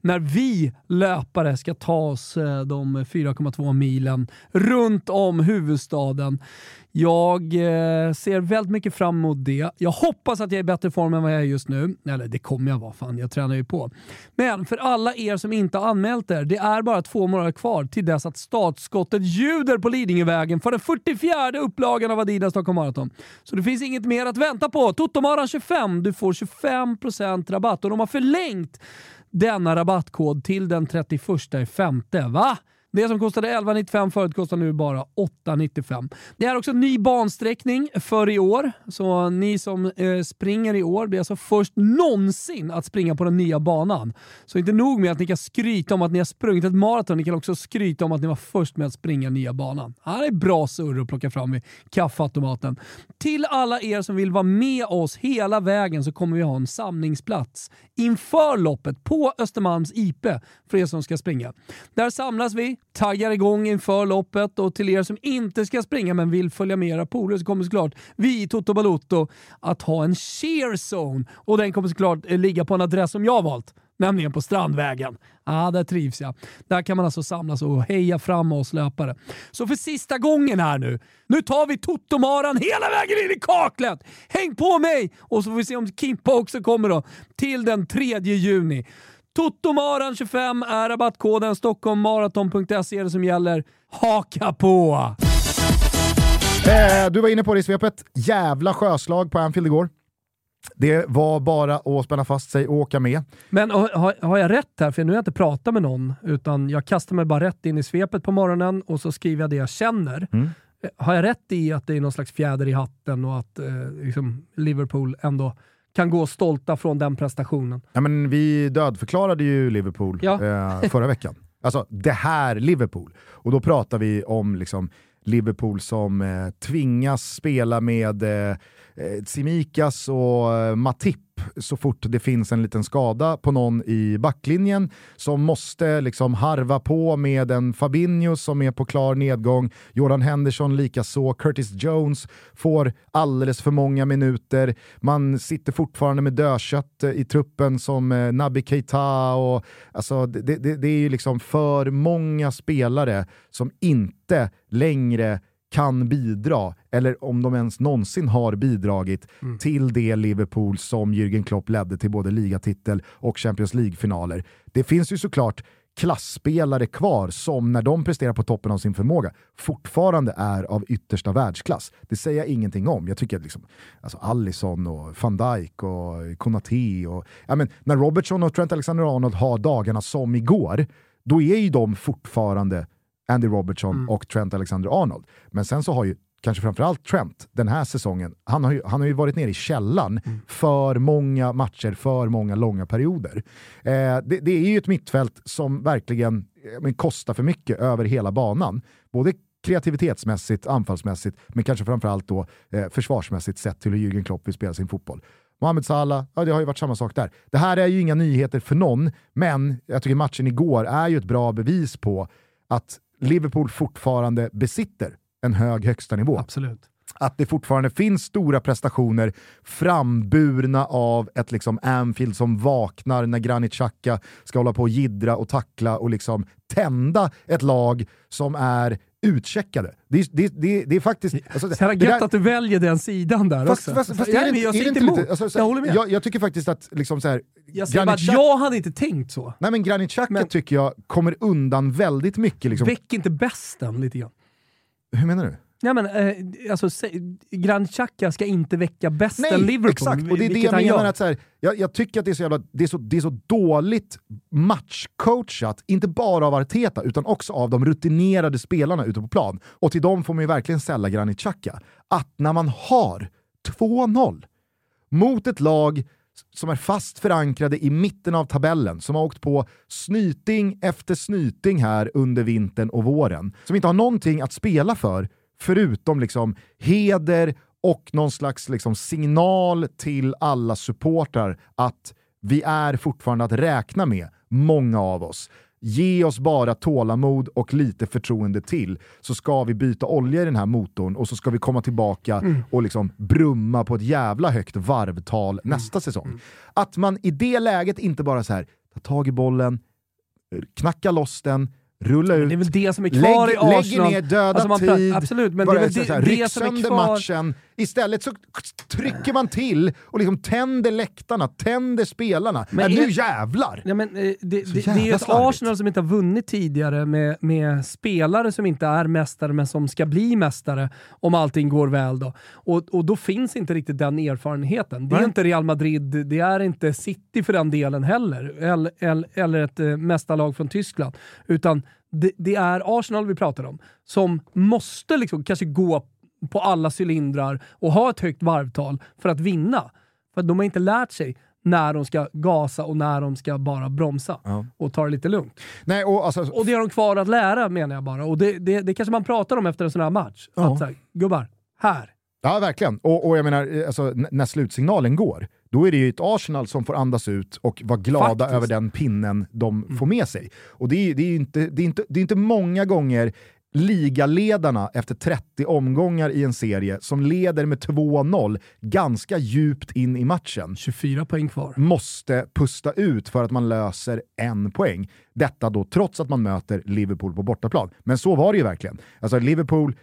När vi löpare ska ta oss eh, de 4,2 milen runt om huvudstaden. Jag eh, ser väldigt mycket fram emot det. Jag hoppas att jag är i bättre form än vad jag är just nu. Eller det kommer jag vara, fan jag tränar ju på. Men för alla er som inte har anmält er, det är bara två månader kvar till dess att startskottet ljuder på Lidingövägen för den 44 upplagan av Adidas Stockholm Marathon. Så det finns inget mer att vänta på. Totomaran 25, du får 25% rabatt och de har förlängt denna rabattkod till den 31 femte. Va? Det som kostade 11,95 förut kostar nu bara 8,95. Det är också en ny bansträckning för i år. Så ni som eh, springer i år blir alltså först någonsin att springa på den nya banan. Så inte nog med att ni kan skryta om att ni har sprungit ett maraton, ni kan också skryta om att ni var först med att springa nya banan. Ja, det är bra surr att plocka fram i kaffeautomaten. Till alla er som vill vara med oss hela vägen så kommer vi ha en samlingsplats inför loppet på Östermalms IP för er som ska springa. Där samlas vi taggar igång inför loppet och till er som inte ska springa men vill följa med era polare så kommer såklart vi i Toto Balotto att ha en cheer zone och den kommer såklart eh, ligga på en adress som jag valt nämligen på Strandvägen. Ja, där trivs jag. Där kan man alltså samlas och heja fram oss löpare. Så för sista gången här nu, nu tar vi Totomaran hela vägen in i kaklet! Häng på mig! Och så får vi se om Kimpa också kommer då, till den 3 juni. Totomaran25 är rabattkoden. Stockholmmaraton.se är det som gäller. Haka på! Eh, du var inne på det i svepet. Jävla sjöslag på Anfield igår. Det var bara att spänna fast sig och åka med. Men har, har jag rätt här? För nu har jag inte pratat med någon, utan jag kastar mig bara rätt in i svepet på morgonen och så skriver jag det jag känner. Mm. Eh, har jag rätt i att det är någon slags fjäder i hatten och att eh, liksom Liverpool ändå kan gå stolta från den prestationen? Ja, men vi dödförklarade ju Liverpool ja. eh, förra veckan. Alltså det här Liverpool. Och då pratar vi om liksom, Liverpool som eh, tvingas spela med eh, Eh, Tsimikas och eh, Matip så fort det finns en liten skada på någon i backlinjen som måste liksom harva på med en Fabinho som är på klar nedgång, Jordan Henderson likaså, Curtis Jones får alldeles för många minuter, man sitter fortfarande med dödkött eh, i truppen som Nabi Naby Keita och alltså det, det, det är ju liksom för många spelare som inte längre kan bidra, eller om de ens någonsin har bidragit mm. till det Liverpool som Jürgen Klopp ledde till både ligatitel och Champions League-finaler. Det finns ju såklart klassspelare kvar som när de presterar på toppen av sin förmåga fortfarande är av yttersta världsklass. Det säger jag ingenting om. Jag tycker att liksom, alltså Allison och van Dijk och Konate och ja, men, när Robertson och Trent Alexander-Arnold har dagarna som igår, då är ju de fortfarande Andy Robertson mm. och Trent Alexander-Arnold. Men sen så har ju kanske framförallt Trent den här säsongen, han har ju, han har ju varit nere i källan mm. för många matcher, för många långa perioder. Eh, det, det, är ju ett mittfält som verkligen eh, kostar för mycket över hela banan. Både kreativitetsmässigt, anfallsmässigt, men kanske framförallt då eh, försvarsmässigt sett till hur Jürgen Klopp vill spela sin fotboll. Mohamed Salah, ja, det har ju varit samma sak där. Det här är ju inga nyheter för någon, men jag tycker matchen igår är ju ett bra bevis på att Liverpool fortfarande besitter en hög högsta nivå. Absolut. Att det fortfarande finns stora prestationer framburna av ett liksom Anfield som vaknar när Granit Xhaka ska hålla på och gidra och tackla och liksom tända ett lag som är utcheckade. Det, det, det, det är faktiskt... Alltså, så gött där, att du väljer den sidan där fast, också. Fast, fast, jag, är, jag, inte emot. Alltså, jag håller med. Jag, jag, tycker faktiskt att liksom så här, jag, bara, jag hade inte tänkt så. Nej men Granit Xhaka men, tycker jag kommer undan väldigt mycket. Liksom. Väck inte bästen lite grann. Hur menar du? Ja, men, eh, alltså, Grand Xhaka ska inte väcka bästen Liverpool. Exakt, och det är det jag menar. Att, så här, jag, jag, tycker att det är, så jävla, det, är så, det är så dåligt matchcoachat, inte bara av Arteta utan också av de rutinerade spelarna ute på plan. Och till dem får man ju verkligen ställa Granit Xhaka. Att när man har 2-0 mot ett lag som är fast förankrade i mitten av tabellen, som har åkt på snyting efter snyting här under vintern och våren, som inte har någonting att spela för förutom liksom heder och någon slags liksom signal till alla supportrar att vi är fortfarande att räkna med, många av oss. Ge oss bara tålamod och lite förtroende till så ska vi byta olja i den här motorn och så ska vi komma tillbaka mm. och liksom brumma på ett jävla högt varvtal mm. nästa säsong. Mm. Att man i det läget inte bara så här, tar tag i bollen, knacka loss den, Rulla ut, det är väl det som är kvar lägg, i Arsenal. Lägger ner döda alltså tid, absolut, men det är väl det, här, det som är kvar. matchen. Istället så trycker man till och liksom tänder läktarna, tänder spelarna. Men äh, nu jävlar! Ja, men, eh, det, det, det, är ett Arsenal som inte har vunnit tidigare med, med, spelare som inte är mästare men som ska bli mästare om allting går väl. Då. Och, och då finns inte riktigt den erfarenheten. Det är Nej. inte Real Madrid, det är inte City för den delen heller, eller, eller, eller ett äh, mästarlag från Tyskland. Utan det, det, är Arsenal vi pratar om, som måste liksom kanske gå på alla cylindrar och ha ett högt varvtal för att vinna. För att de har inte lärt sig när de ska gasa och när de ska bara bromsa ja. och ta det lite lugnt. Nej, och, alltså, och det har de kvar att lära menar jag bara. Och det, det, det kanske man pratar om efter en sån här match. Ja. Att så här, gubbar, här. Ja, verkligen. Och, och jag menar, alltså, när slutsignalen går, då är det ju ett Arsenal som får andas ut och vara glada Faktiskt. över den pinnen de får med sig. Och det är, det, är inte, det, är inte, det är inte många gånger ligaledarna efter 30 omgångar i en serie som leder med 2-0 ganska djupt in i matchen 24 poäng kvar. måste pusta ut för att man löser en poäng. Detta då trots att man möter Liverpool på bortaplan. Men så var det ju verkligen. Alltså Liverpool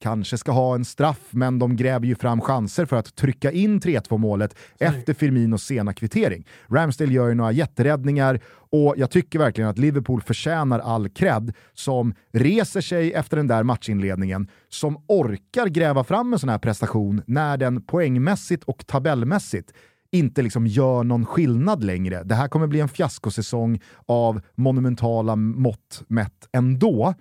kanske ska ha en straff, men de gräver ju fram chanser för att trycka in 3-2 målet efter Firminos sena kvittering. Ramsdale gör ju några jätteräddningar och jag tycker verkligen att Liverpool förtjänar all cred som reser sig efter den där matchinledningen, som orkar gräva fram en sån här prestation när den poängmässigt och tabellmässigt inte liksom gör någon skillnad längre. Det här kommer bli en fiaskosäsong av monumentala mått mätt ändå.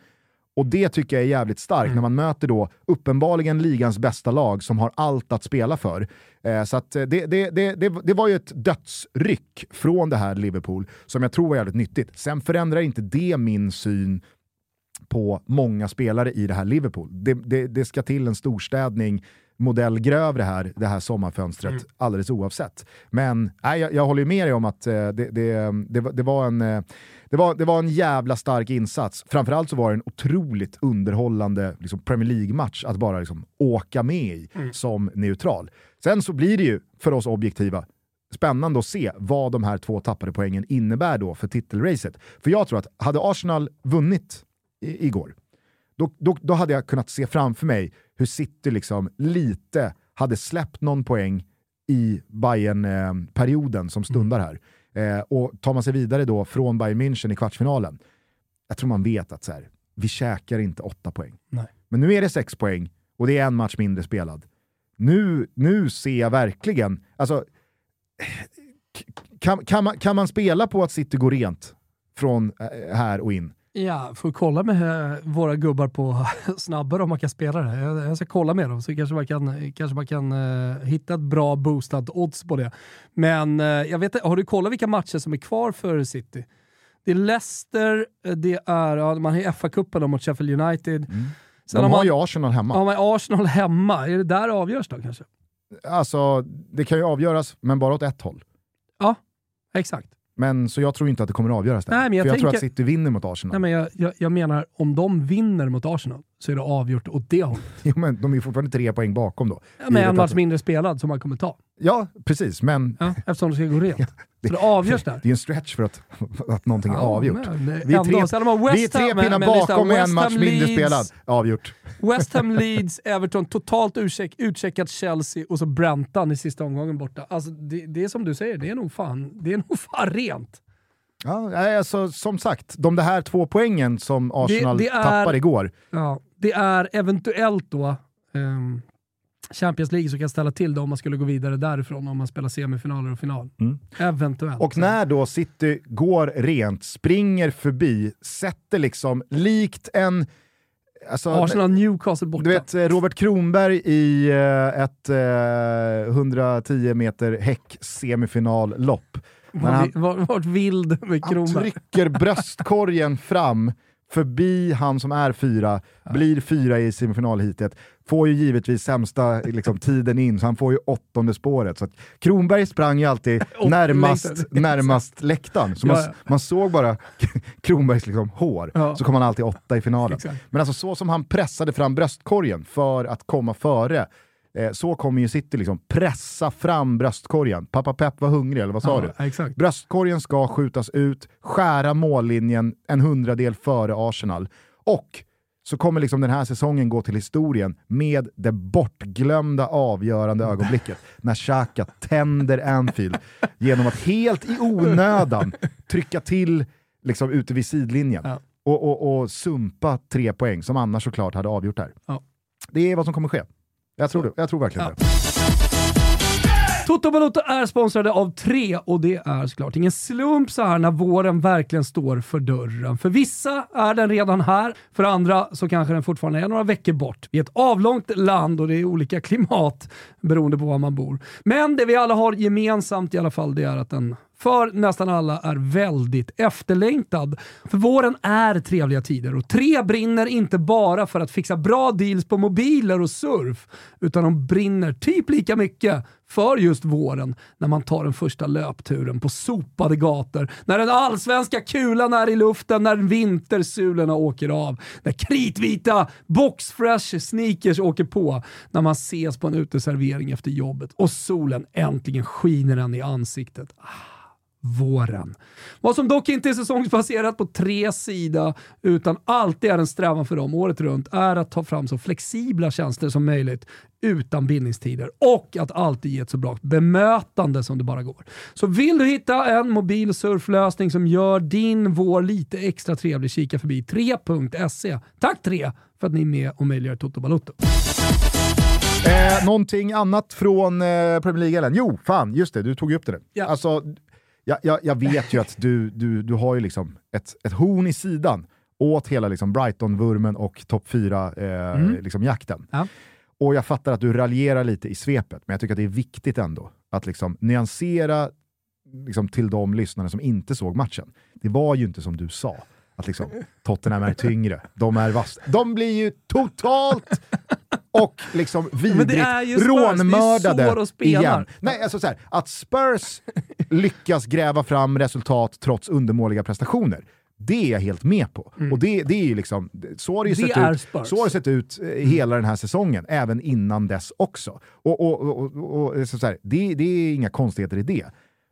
Och det tycker jag är jävligt starkt när man möter då uppenbarligen ligans bästa lag som har allt att spela för. Eh, så eh, det, det, det, det, var ju ett dödsryck från det här Liverpool som jag tror var jävligt nyttigt. Sen förändrar inte det min syn på många spelare i det här Liverpool. Det, ska till en storstädning modell grövre här, det här sommarfönstret, alldeles oavsett. Men nej, jag, jag håller ju med dig om att eh, det, var en, eh, det, var, det var en jävla stark insats. Framförallt så var det en otroligt underhållande liksom, Premier League-match att bara liksom, åka med i som neutral. Sen så blir det ju, för oss objektiva, spännande att se vad de här två tappade poängen innebär då för titelracet. För jag tror att hade Arsenal vunnit i, igår, då, då, då hade jag kunnat se framför mig hur City liksom lite hade släppt någon poäng i Bayern-perioden som stundar här. Eh, och tar man sig vidare då från Bayern München i kvartsfinalen, jag tror man vet att så här, vi käkar inte åtta poäng. Nej. Men nu är det sex poäng och det är en match mindre spelad. Nu, nu ser jag verkligen, alltså, kan, kan, man, kan man spela på att City går rent från eh, här och in? Ja, får kolla med eh, våra gubbar på snabbare om man kan spela det. Jag, ska kolla med dem så kanske man kan, kanske man kan eh, hitta ett bra boostat odds på det. Men eh, jag vet har du kollat vilka matcher som är kvar för City? Det är Leicester, det är, ja, man har FA-cupen mot Sheffield United. Sen De har har man, ju Arsenal hemma. ja, man Arsenal hemma. Är det där det avgörs då kanske? Alltså, det kan ju avgöras, men bara åt ett håll. Ja, exakt. Men så jag tror inte att det kommer att avgöras där. Nej, men jag För jag tror tänker- att City vinner mot Arsenal. Nej, men jag, jag, jag menar, om de vinner mot Arsenal så är det avgjort åt det hållet. Jo, men de är fortfarande tre poäng bakom då. Ja, med en match att- mindre spelad som man kommer ta. Ja, precis. Men Ja, eftersom det ska gå rent. Så det avgörs där. det är en stretch för att, att någonting är avgjort. men det- Vi är ändå. tre, vi är tre men- pinnar men bakom med en match mindre Leeds- spelad. Avgjort. West Ham Leeds, Everton, totalt utcheck, utcheckat Chelsea och så Brentan i sista omgången borta. Alltså, det, det är som du säger, det är nog fan, det är nog fan rent. Ja, alltså, som sagt, de här två poängen som Arsenal det är- tappade igår. Ja, det är eventuellt då ehm, Champions League som kan ställa till det om man skulle gå vidare därifrån om man spelar semifinaler och final. Mm. Eventuellt. Och när då City går rent, springer förbi, sätter liksom likt en... Alltså, Arsenal Newcastle borta. Du vet eh, Robert Kronberg i eh, ett eh, 110 meter häck semifinallopp. När Var, han, var, vart vild med han Kronberg. trycker bröstkorgen fram förbi han som är fyra, blir fyra i semifinalhitet, får ju givetvis sämsta liksom, tiden in, så han får ju åttonde spåret. Så Kronberg sprang ju alltid närmast, närmast läktaren, så man, Ja, ja. man såg bara Kronbergs liksom, hår, Ja. så kom han alltid åtta i finalen. Exakt. Men alltså så som han pressade fram bröstkorgen för att komma före, eh, så kommer ju City liksom pressa fram bröstkorgen. Pappa Pep var hungrig, eller vad sa du? Ja, exakt. Bröstkorgen ska skjutas ut, skära mållinjen en hundradel före Arsenal. Och så kommer liksom den här säsongen gå till historien med det bortglömda avgörande ögonblicket när Xhaka tänder Anfield genom att helt i onödan trycka till liksom ute vid sidlinjen Ja. och, och, och sumpa tre poäng som annars såklart hade avgjort det här. Ja. Det är vad som kommer ske. Jag tror, det. Jag tror verkligen Ja. det. Toto Balotto är sponsrade av tre och det är såklart ingen slump så här när våren verkligen står för dörren. För vissa är den redan här, för andra så kanske den fortfarande är några veckor bort. Vi är ett avlångt land och det är olika klimat beroende på var man bor. Men det vi alla har gemensamt i alla fall, det är att den för nästan alla är väldigt efterlängtad. För våren är trevliga tider och tre brinner inte bara för att fixa bra deals på mobiler och surf, utan de brinner typ lika mycket för just våren när man tar den första löpturen på sopade gator, när den allsvenska kulan är i luften, när vintersulorna åker av, när kritvita boxfresh sneakers åker på, när man ses på en uteservering efter jobbet och solen äntligen skiner en i ansiktet. Ah våren. Vad som dock inte är säsongsbaserat på tre sida utan alltid är en strävan för dem året runt är att ta fram så flexibla tjänster som möjligt utan bindningstider och att alltid ge ett så bra bemötande som det bara går. Så vill du hitta en mobil surflösning som gör din vår lite extra trevlig, kika förbi 3.se. Tack 3 för att ni är med och möjliggör Toto Balotto. Eh, någonting annat från eh, Premier League? Jo, fan, just det, du tog upp det. Ja. Alltså, jag, jag, jag vet ju att du, du, du har ju liksom ett, ett horn i sidan åt hela liksom Brighton-vurmen och topp 4-jakten. Eh, liksom jakten. Ja. Och jag fattar att du raljerar lite i svepet, men jag tycker att det är viktigt ändå att liksom nyansera liksom, till de lyssnare som inte såg matchen. Det var ju inte som du sa, att liksom, Tottenham är tyngre, de är vass. De blir ju totalt och liksom vidrigt rånmördade igen. Nej, alltså så här, att Spurs lyckas gräva fram resultat trots undermåliga prestationer, det är jag helt med på. Och det, det är ju liksom, så har det Mm. Det sett ut, Spurs. så har det sett ut eh, hela den här säsongen, även innan dess också. Och, och, och, och, så så här, det, det är inga konstigheter i det.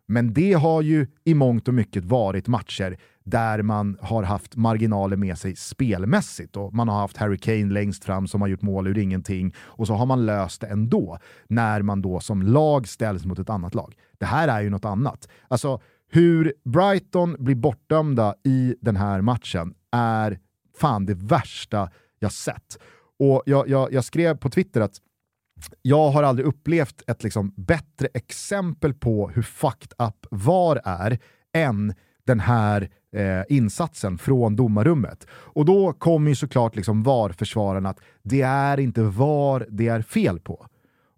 Men det har ju i mångt och mycket varit matcher där man har haft marginaler med sig spelmässigt. Och man har haft Harry Kane längst fram som har gjort mål ur ingenting och så har man löst det ändå när man då som lag ställs mot ett annat lag. Det här är ju något annat. Alltså, hur Brighton blir bortdömda i den här matchen är fan det värsta jag sett. Och jag, jag, jag skrev på Twitter att jag har aldrig upplevt ett liksom bättre exempel på hur fucked up VAR är än den här eh, insatsen från domarrummet. Och då kommer ju såklart liksom VAR-försvararna att det är inte VAR det är fel på.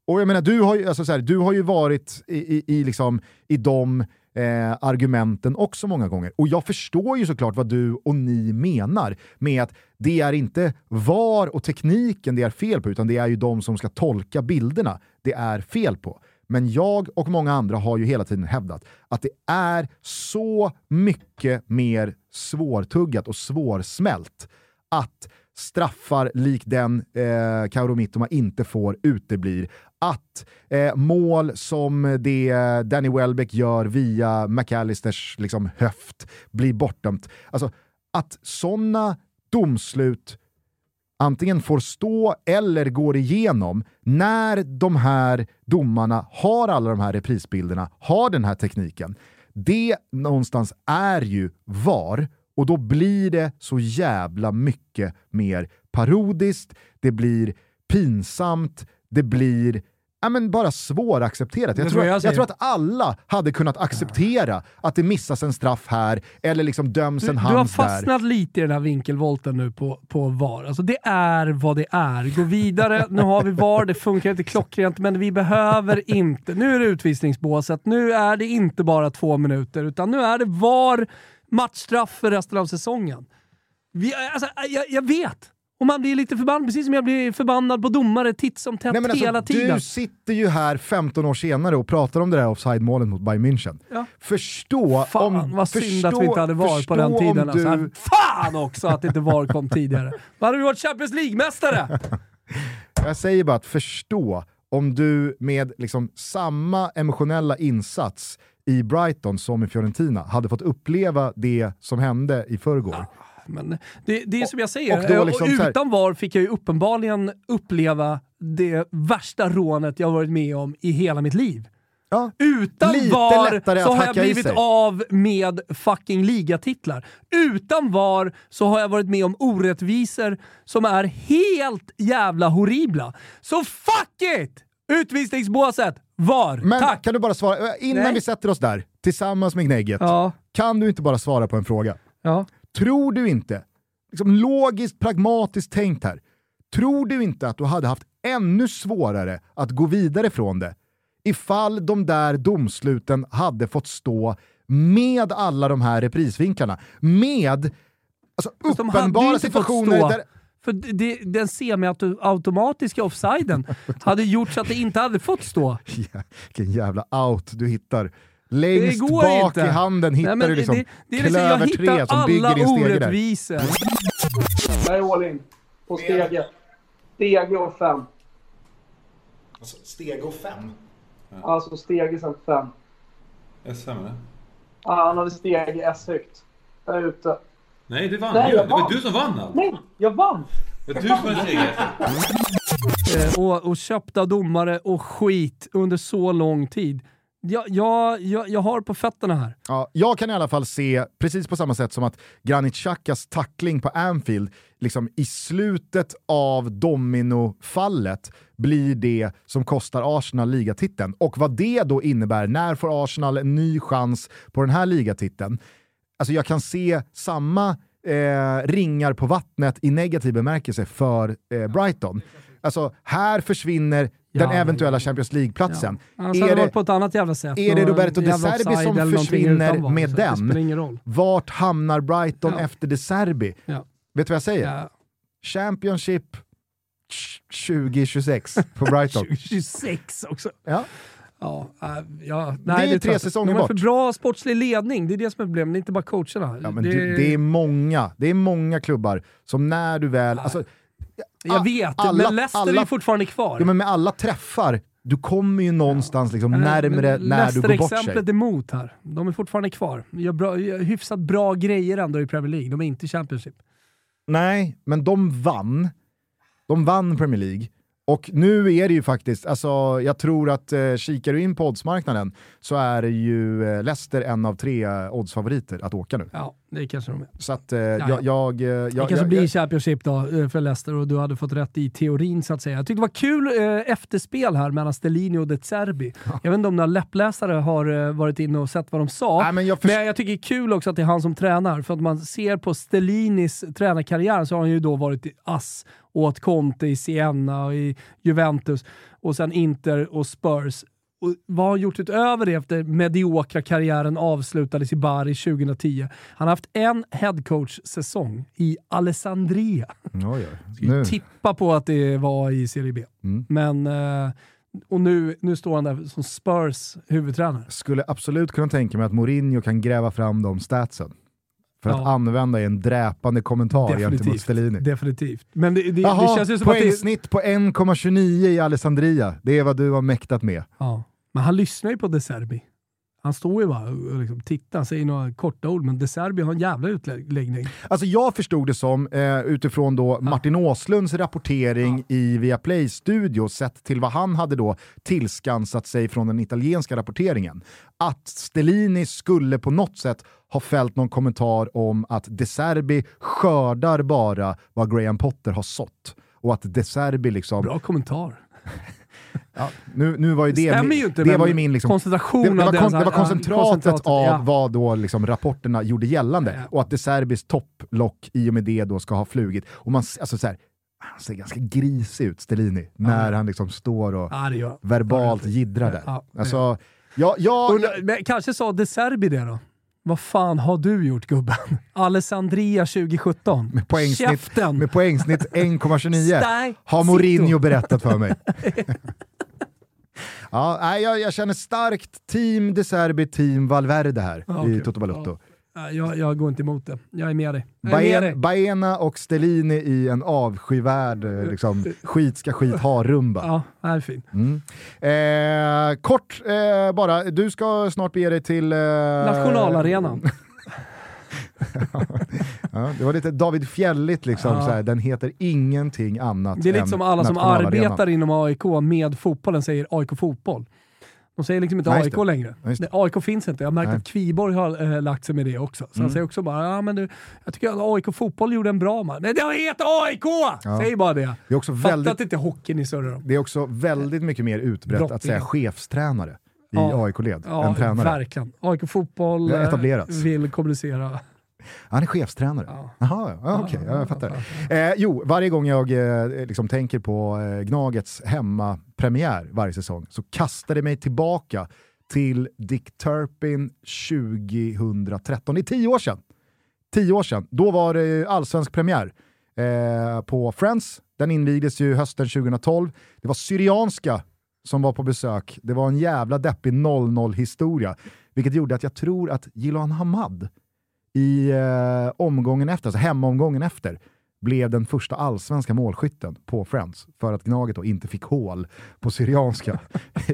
Och jag menar, du har ju, alltså så här, du har ju varit i, i, i, liksom, i de eh, argumenten också många gånger. Och jag förstår ju såklart vad du och ni menar med att det är inte VAR och tekniken det är fel på, utan det är ju de som ska tolka bilderna det är fel på. Men jag och många andra har ju hela tiden hävdat att det är så mycket mer svårtuggat och svårsmält att straffar lik den eh, Kauro Mittoma inte får uteblir. Att eh, mål som det Danny Welbeck gör via McAllisters liksom, höft blir bortdömt. Alltså, att sådana domslut antingen får stå eller går igenom när de här domarna har alla de här reprisbilderna, har den här tekniken. Det någonstans är ju VAR och då blir det så jävla mycket mer parodiskt, det blir pinsamt, det blir ja, men bara svåraccepterat. Jag tror, jag jag, tror att alla hade kunnat acceptera att det missas en straff här eller liksom döms Du, en du har hands där. fastnat lite i den här vinkelvolten nu på, på VAR. Alltså det är vad det är. Gå vidare, nu har vi VAR, det funkar inte klockrent, men vi behöver inte. Nu är det utvisningsbåset, nu är det inte bara två minuter, utan nu är det VAR, matchstraff för resten av säsongen. Vi, alltså, jag, jag vet! Och man blir lite förbannad, precis som jag blir förbannad på domare titt som tätt Nej, men alltså, hela tiden. Du sitter ju här 15 år senare och pratar om det där offside-målet mot Bayern München. Ja. Förstå Fan om... vad synd förstå, att vi inte hade VAR på den tiden. Du, Alltså. Fan också att inte VAR kom tidigare. Då hade vi varit Champions League-mästare! Jag säger bara att förstå om du med liksom samma emotionella insats i Brighton som i Fiorentina hade fått uppleva det som hände i förrgår. Men det, det är som jag säger, och och liksom utan VAR fick jag ju uppenbarligen uppleva det värsta rånet jag varit med om i hela mitt liv. Ja. Utan Lite VAR så har jag blivit av med fucking ligatitlar. Utan VAR så har jag varit med om orättvisor som är helt jävla horribla. Så fuck it! Utvisningsbåset, VAR, Men tack! kan du bara svara, eh, innan Nej. vi sätter oss där, tillsammans med Gnägget, Ja, kan du inte bara svara på en fråga? ja. Tror du inte, liksom logiskt pragmatiskt tänkt här, tror du inte att du hade haft ännu svårare att gå vidare från det ifall de där domsluten hade fått stå med alla de här reprisvinklarna, med alltså, Fast uppenbara situationer där För det, den semiautomatiska offsiden hade gjort så att det inte hade fått stå. Ja, vilken jävla out du hittar. Längst bak inte. i handen hittar Nej, du liksom det, det är liksom jag klöver tre hittar som bygger alla din stege där. Jag är all in. På stege. Stege och fem. Alltså, steg och fem. Alltså stege sen fem. SM eller? Ah, han hade stege S högt. Där ute. Nej, du vann Nej, jag Det var vann. du som vann allt. Nej, jag vann! Det var du som hade steget. Eh, och, och köpta domare och skit under så lång tid. Jag, jag, jag, jag har på fötterna här. Ja, jag kan i alla fall se, precis på samma sätt som att Granit Xhakas tackling på Anfield, liksom i slutet av dominofallet blir det som kostar Arsenal ligatiteln. Och vad det då innebär, när får Arsenal en ny chans på den här ligatiteln? Alltså jag kan se samma eh, ringar på vattnet i negativ bemärkelse för eh, Brighton. Alltså här försvinner den Ja, eventuella ja. Champions League-platsen. Annars Är hade det det- varit på ett annat jävla sätt. är det Roberto De Serbi som försvinner med Det den? Vart hamnar Brighton Ja. efter De Serbi? Ja. Vet du vad jag säger? Ja. Championship 2026 på Brighton. 26 också. Ja. Ja, äh, ja, Det är nej, tre säsonger De har för bort. bra sportslig ledning, det är det som är problemet. Det är inte bara coacherna. Ja, men det... det är många, det är många klubbar som när du väl... Alltså, jag vet, alla- men Leicester är alla- ju fortfarande kvar. ja, men med alla träffar, du kommer ju någonstans liksom Nej, närmre när du går bort sig. exemplet emot här. De är fortfarande kvar. Gör, bra, gör hyfsat bra grejer ändå i Premier League. De är inte i Championship. Nej, men de vann. De vann Premier League. Och nu är det ju faktiskt, alltså, jag tror att eh, kikar du in på oddsmarknaden så är ju eh, Leicester en av tre eh, oddsfavoriter att åka nu. Ja, det kanske de är. Så att eh, ja. jag... jag, eh, jag Det kanske jag, blir jag, Championship då eh, för Leicester och du hade fått rätt i teorin så att säga. Jag tyckte det var kul eh, efterspel här mellan Stellini och De Zerbi. Jag vet inte om några läppläsare har eh, varit inne och sett vad de sa. Nej, men jag Men jag tycker det är kul också att det är han som tränar, för att man ser på Stellinis tränarkarriär så har han ju då varit i ass åt Conte i Siena och i Juventus och sen Inter och Spurs. Och vad har han gjort utöver det efter mediokra karriären avslutades i Bari 2010? Han har haft en headcoach-säsong i Alessandria. oj, oj. Nu. tippa på att det var i Serie B. Mm. Men, eh, och nu, nu står han där som Spurs huvudtränare. Skulle absolut kunna tänka mig att Mourinho kan gräva fram de statsen. För att Ja. använda i en dräpande kommentar gentemot Definitivt. Stellini. Definitivt. Men det, det, Jaha, det känns ju som att det... poängsnitt på 1,29 i Alessandria. Det är vad du har mäktat med. Ja. Men han lyssnar ju på De Serbi. Han står ju bara och liksom tittar, säger några korta ord, men De Serbi har en jävla utläggning. Alltså jag förstod det som, eh, utifrån då Martin Åslunds rapportering i Viaplay studio, sett till vad han hade då tillskansat sig från den italienska rapporteringen, att Stellini skulle på något sätt ha fällt någon kommentar om att De Serbi skördar bara vad Graham Potter har sått. Och att De Serbi liksom... Bra kommentar. Ja, nu, nu var ju det, stämmer ju inte, det var ju min liksom, koncentration det, det, var, det, kon, det var koncentratet, koncentratet, av ja. vad då liksom rapporterna gjorde gällande. Ja. Och att De Serbis topplock i och med det då ska ha flugit. Och man, alltså så här, han ser ganska grisig ut, Stellini, när han liksom står och det verbalt jiddrar där. Ja, det Alltså, ja, ja, Undrar- men kanske sa De Serbi det då? Vad fan har du gjort gubben? Alessandria 2017. med poängsnitt, Käften! med poängsnitt 1,29 Stai har Mourinho berättat för mig. ja, jag, jag känner starkt team De Serbi, team Valverde här Ja, i okej. Toto Balotto. Ja, Jag, jag går inte emot det. Jag är med dig. Baen, Baena och Stellini i en avskyvärd eh, liksom, skit ska skit ha-rumba. Ja, det är fint. Mm. Eh, kort eh, bara, du ska snart bege dig till... Eh, Nationalarenan. Ja, det var lite David Fjälligt liksom, Ja. så här, den heter ingenting annat Det är lite än som alla som arbetar inom AIK med fotbollen säger AIK Fotboll. De säger liksom inte Nej, AIK det. längre. Ja, det. Nej, AIK finns inte. Jag har märkt Nej. att Kviborg har äh, lagt sig med det också. Så han säger också bara, ja men du, jag tycker att AIK Fotboll gjorde en bra match. Nej, det heter AIK! Säg bara det. Det är också Fatta väldigt, att inte hockeyn surrar om. det är också väldigt mycket mer utbrett att Brottningen. säga chefstränare i Ja. AIK-led Ja, än tränare. verkligen. AIK Fotboll har eh, vill kommunicera. Han är chefstränare. Ja. Jaha, ja, okej, ja, ja, jag fattar. Eh, jo, varje gång jag eh, liksom tänker på eh, Gnagets hemmapremiär varje säsong så kastar det mig tillbaka till Dick Turpin 2013. Det är tio år sedan. Tio år sedan. Då var det allsvensk premiär eh, på Friends. Den invigdes ju hösten 2012. Det var Syrianska som var på besök. Det var en jävla deppig 0-0-historia, vilket gjorde att jag tror att Jiloan Hamad i eh, omgången efter, alltså hemmaomgången efter, blev den första allsvenska målskytten på Friends för att Gnaget då inte fick hål på Syrianska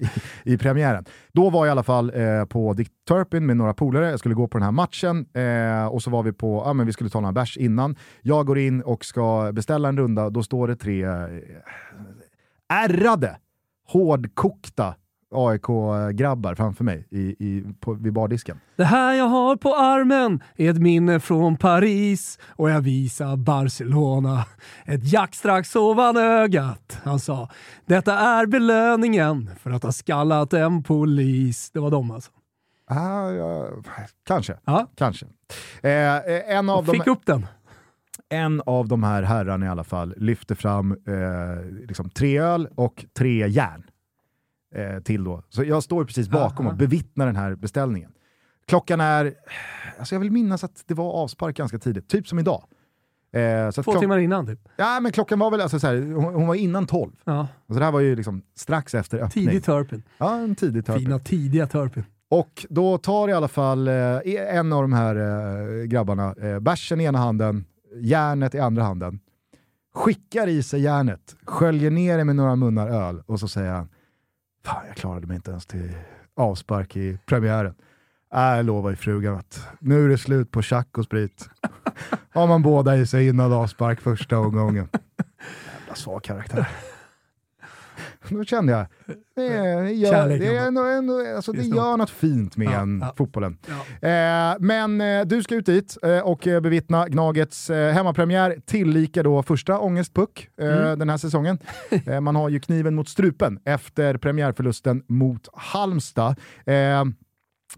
i, i premiären. Då var jag i alla fall eh, på Dick Turpin med några polare, jag skulle gå på den här matchen eh, och så var vi på, ja men vi skulle ta några bärs innan. Jag går in och ska beställa en runda, då står det tre eh, ärrade, hårdkokta AIK-grabbar framför mig i, i, på, vid bardisken. Det här jag har på armen är ett minne från Paris och jag visar Barcelona. Ett jack strax ovan ögat. Han sa, detta är belöningen för att ha skallat en polis. Det var de alltså. Ah, ja, kanske. Ja. kanske. Eh, en, av Jag fick de, upp den. en av de här herrarna i alla fall lyfter fram eh, liksom tre öl och tre järn. Eh, till då. Så jag står precis bakom Aha. och bevittnar den här beställningen. Klockan är, alltså jag vill minnas att det var avspark ganska tidigt, typ som idag. Eh, så Två timmar innan typ. Ja, men klockan var väl, alltså, så här, hon, hon var innan tolv. Ja. Alltså, det här var ju liksom strax efter öppning. Tidig Turpin. Ja, en tidig törping. Fina tidiga Turpin. Och då tar i alla fall eh, en av de här eh, grabbarna eh, bärsen i ena handen, järnet i andra handen, skickar i sig järnet, sköljer ner det med några munnar öl och så säger han Fan, jag klarade mig inte ens till avspark i premiären. Äh, jag lovar ju frugan att nu är det slut på tjack och sprit. Har man båda i sig innan avspark första omgången. Jävla svag karaktär. Då kände jag, det, gör, det, är ändå, ändå, alltså, det gör något fint med Ja, en ja. fotbollen. Ja. Eh, men eh, du ska ut dit eh, och eh, bevittna Gnagets hemmapremiär, tillika då första ångestpuck Mm. den här säsongen. Man har ju kniven mot strupen efter premiärförlusten mot Halmstad.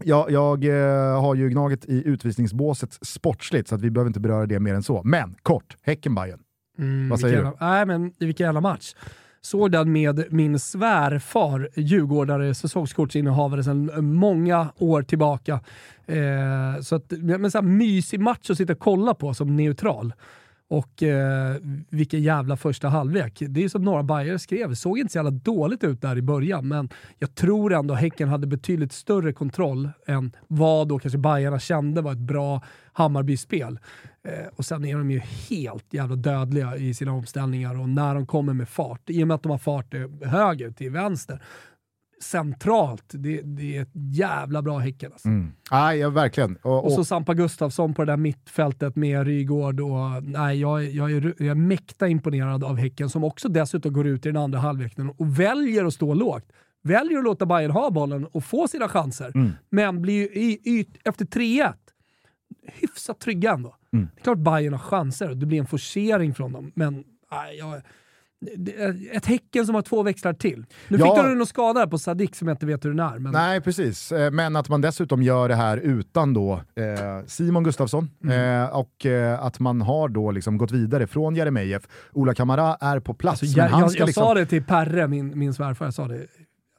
Jag jag eh, har ju Gnaget i utvisningsbåset sportsligt, så att vi behöver inte beröra det mer än så. Men kort, Häcken-Bajen. Mm, Vad säger jävla- Nej, men vilken jävla match. Såg den med min svärfar, djurgårdare, säsongskortsinnehavare sedan eh, många år tillbaka. Eh, så att, men så här, mysig match att sitta och kolla på som neutral. Och eh, vilken jävla första halvlek. Det är som några bajare skrev, det såg inte så jävla dåligt ut där i början, men jag tror ändå Häcken hade betydligt större kontroll än vad då kanske Bajarna kände var ett bra Hammarby-spel. Eh, och sen är de ju helt jävla dödliga i sina omställningar och när de kommer med fart, i och med att de har fart eh, höger till vänster, centralt, det, det är ett jävla bra Häcken. Alltså. Mm. Nej, ja, verkligen. Och, Och så och, Sampa Gustafsson på det där mittfältet med Rygård. Och, nej, jag, jag, är, jag är mäkta imponerad av Häcken som också dessutom går ut i den andra halvleken och väljer att stå lågt. Väljer att låta Bayern ha bollen och få sina chanser, Mm. men blir ju i, i, efter 3-1 hyfsat trygga ändå. Mm. Det är klart Bayern har chanser och det blir en forcering från dem, men nej, jag, ett Häcken som har två växlar till. Nu Ja. fick de någon skada på Sadik som jag inte vet hur den är. Men, Nej, precis. Eh, Men att man dessutom gör det här utan då eh, Simon Gustafsson Mm. eh, och eh, att man har då liksom gått vidare från Jeremejeff. Ola Kamara är på plats, Alltså, men jag ska jag liksom... sa det till Perre, min, min svärfar, jag sa det.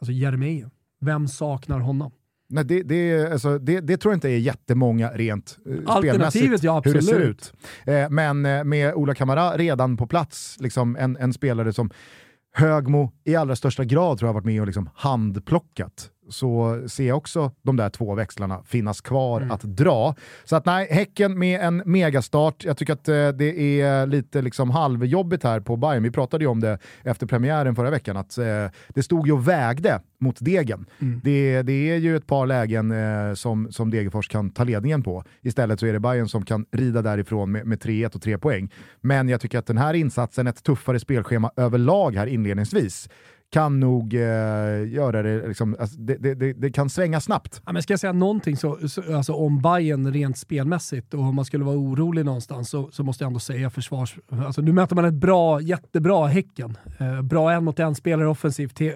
Alltså Jeremejeff. Vem saknar honom? Nej, det, det, alltså, det, det tror jag inte är jättemånga rent eh, spelmässigt ja, hur det ser ut. Eh, men eh, med Ola Kamara redan på plats, liksom en, en spelare som Högmo i allra största grad tror jag har varit med och liksom handplockat, så ser jag också de där två växlarna finnas kvar Mm. att dra. Så att nej, Häcken med en megastart. Jag tycker att eh, det är lite liksom halvjobbigt här på Bayern. Vi pratade ju om det efter premiären förra veckan, att eh, det stod ju och vägde mot degen. Mm. Det, det är ju ett par lägen eh, som, som Degerfors kan ta ledningen på. Istället så är det Bayern som kan rida därifrån med, med 3-1 och 3 poäng. Men jag tycker att den här insatsen, ett tuffare spelschema överlag här inledningsvis, kan nog eh, göra det, liksom, alltså, det, det, det, det kan svänga snabbt. Ja, men ska jag säga någonting så, så, alltså om Bayern rent spelmässigt och om man skulle vara orolig någonstans så, så måste jag ändå säga försvars... Alltså nu möter man ett bra, jättebra Häcken. Eh, bra en mot en spelare offensivt te,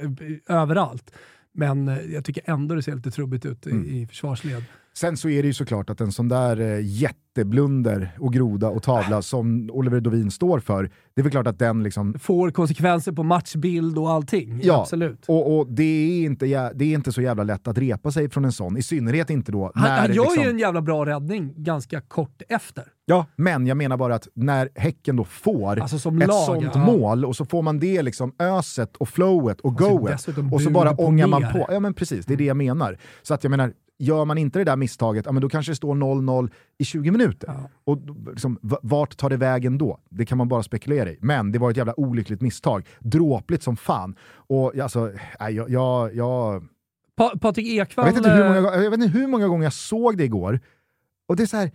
överallt. Men eh, jag tycker ändå det ser lite trubbigt ut i, Mm. i försvarsled. Sen så är det ju såklart att en sån där eh, jätteblunder och groda och tavla som Oliver Dovin står för, det är väl klart att den liksom Får konsekvenser på matchbild och allting. Ja, Absolut. Och, och det, är inte, det är inte så jävla lätt att repa sig från en sån, i synnerhet inte då när han gör liksom, ju en jävla bra räddning ganska kort efter. Ja, men jag menar bara att när Häcken då får Alltså som ett lag, sånt ja. mål och så får man det liksom öset och flowet och så goet dessutom och så bara ångar man på. Ja men precis, det är det jag menar. Så att jag menar, gör man inte det där misstaget, ja, men då kanske det står 0-0 i 20 minuter. Ja. Och liksom, vart tar det vägen då? Det kan man bara spekulera i. Men det var ett jävla olyckligt misstag. Dråpligt som fan. Och alltså, nej, jag, jag, jag, Pa Patrik jag, Ekwall... vet inte hur många, eh, gånger- jag vet inte hur många gånger jag såg det igår. Och det är så här,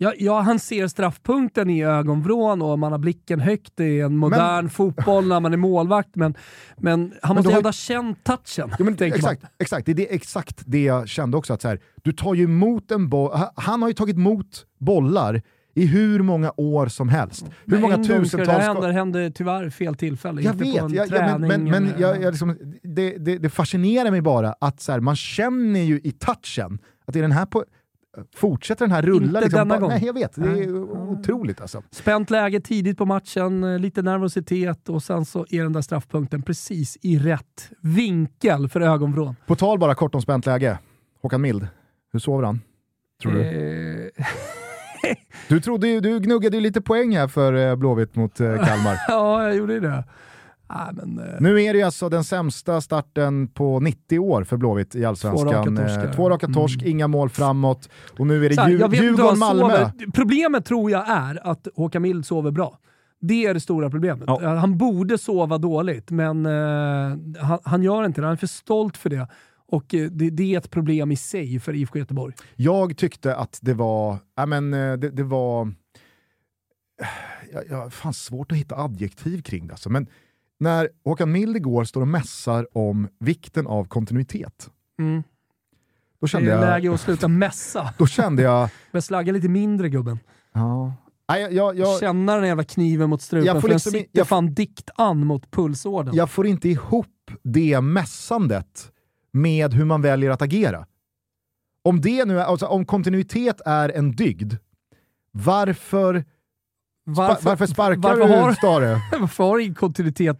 Ja, ja, han ser straffpunkten i ögonvrån och man har blicken högt i en modern fotboll när man är målvakt, men, men han måste du ju ändå ha känt touchen. Ja, men man. exakt, exakt. Det är exakt det jag kände också. Att så här, du tar ju emot en boll, ha- han har ju tagit emot bollar i hur många år som helst. Hur Men många en gång ska det tusentals... hända, det hände tyvärr fel tillfälle. jag inte vet, på en jag, jag, men, men, men jag, jag liksom, det, det, det fascinerar mig bara att så här, man känner ju i touchen att det är den här på, fortsätter den här rulla. Inte liksom, denna bara, gång. Nej, jag vet. Det är Nej. otroligt alltså. Spänt läge tidigt på matchen, eh, lite nervositet och sen så är den där straffpunkten precis i rätt vinkel för ögonvrån. På tal bara kort om spänt läge. Håkan Mild, hur sover han? Tror du? Eh, Du, trodde ju, du gnuggade ju lite poäng här för eh, Blåvitt mot Kalmar. ja, jag gjorde ju det. Nej, men, eh, Nu är det ju alltså den sämsta starten på 90 år för Blåvitt i Allsvenskan. Två raka. Eh, Två raka torsk, inga mål framåt och nu är det Djurgården-Malmö. Problemet tror jag är att Håkan Mild sover bra. Det är det stora problemet. Ja. Eh, Han borde sova dåligt, men eh, han, han gör inte det. Han är för stolt för det. Och eh, det, det är ett problem i sig för IFK Göteborg. Jag tyckte att det var, ja men det, det var, jag, jag har fan svårt att hitta adjektiv kring det alltså. men när Håkan Mild igår står och mässar om vikten av kontinuitet, Mm. då Det kände är jag, läge att sluta mässa. då kände jag, Men slagga lite mindre gubben. ja, Nej, jag, jag, jag, Känna den jävla kniven mot strupen, Jag får den liksom i- sitter jag- fan dikt an mot pulsådern. jag får inte ihop det mässandet med hur man väljer att agera. Om, det nu är, alltså, om kontinuitet är en dygd, varför, varför, varför sparkar varför du har- Stare? Varför har du ingen kontinuitet,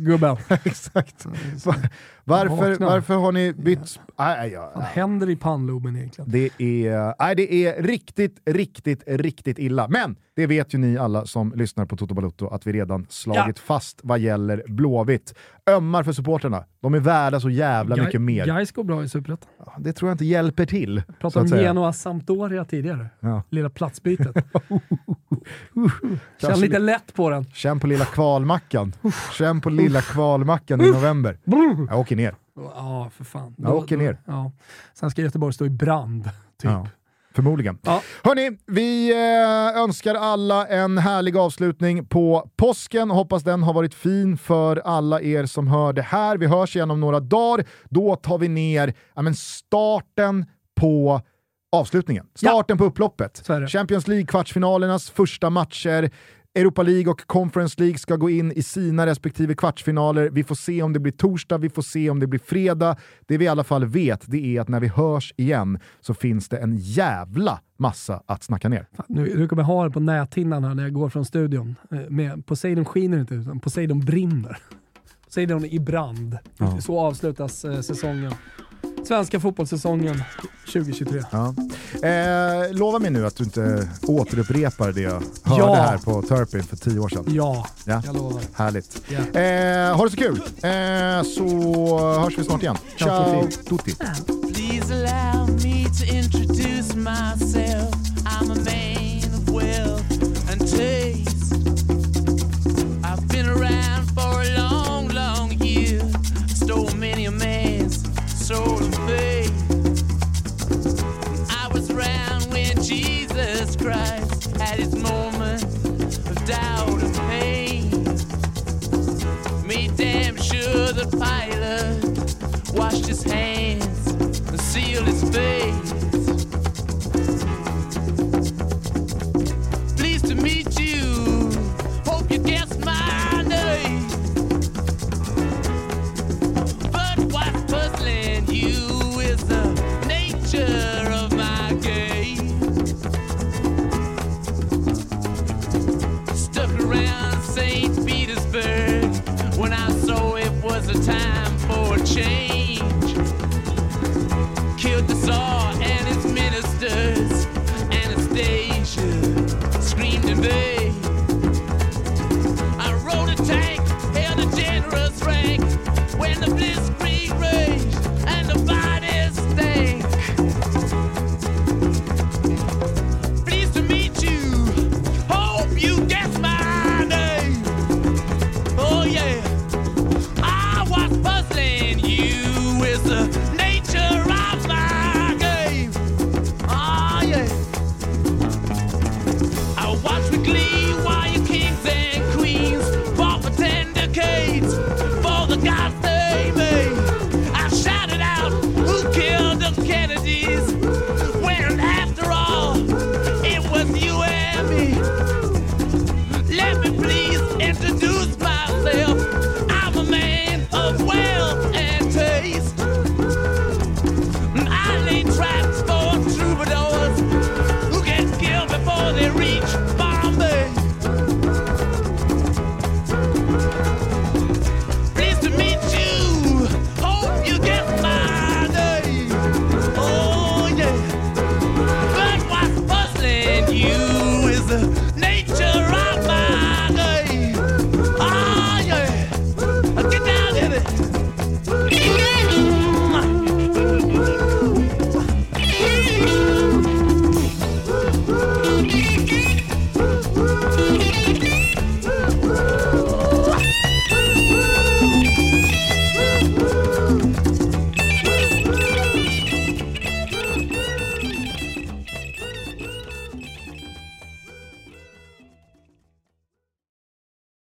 gubben? Exakt. Va- Varför, varför har ni bytt... Nej, ja, Vad händer i pannloben egentligen? det, är, nej, det är riktigt, riktigt, riktigt illa. Men det vet ju ni alla som lyssnar på Toto Balutto att vi redan slagit fast vad gäller Blåvitt. Ömmar för supporterna. De är värda så jävla Gai- mycket mer. Gais går bra i Superettan. Ja, Det tror jag inte hjälper till. så Pratade om. Genoa Sampdoria tidigare. Ja. Lilla platsbytet. Känn Kanske lite lätt på den. Känn på lilla kvalmackan. Känn på lilla kvalmackan i november. Jag åker ner. Ja, för fan. Jag åker ner. Ja. Sen ska Göteborg stå i brand, typ. Ja, förmodligen. Ja. Hörni, vi eh, önskar alla en härlig avslutning på påsken. Hoppas den har varit fin för alla er som hör det här. Vi hörs igen om några dagar. Då tar vi ner ja, men starten på avslutningen. Starten på upploppet. Champions League-kvartsfinalernas första matcher. Europa League och Conference League ska gå in i sina respektive kvartsfinaler. Vi får se om det blir torsdag, vi får se om det blir fredag. Det vi i alla fall vet det är att när vi hörs igen så finns det en jävla massa att snacka ner. Fan, Nu, nu kommer jag ha det på näthinnan här när jag går från studion. Eh, Med Poseidon skiner inte utan Poseidon brinner. Poseidon i brand. Ja. Så avslutas eh, säsongen. Svenska fotbollssäsongen 2023. Ja. Eh, lova mig nu att du inte återupprepar det jag hörde Ja. här på Turpin för tio år sedan. Ja, Ja. jag lovar. Härligt. Ja. Eh, ha det så kul, eh, så hörs vi snart igen. Ciao, tutti. Please allow me to introduce myself. I'm a man of wealth and taste. I've been around for a long, long year. Stole many a man's soul Christ at his moment of doubt and pain. Made damn sure the pilot washed his hands and sealed his fate.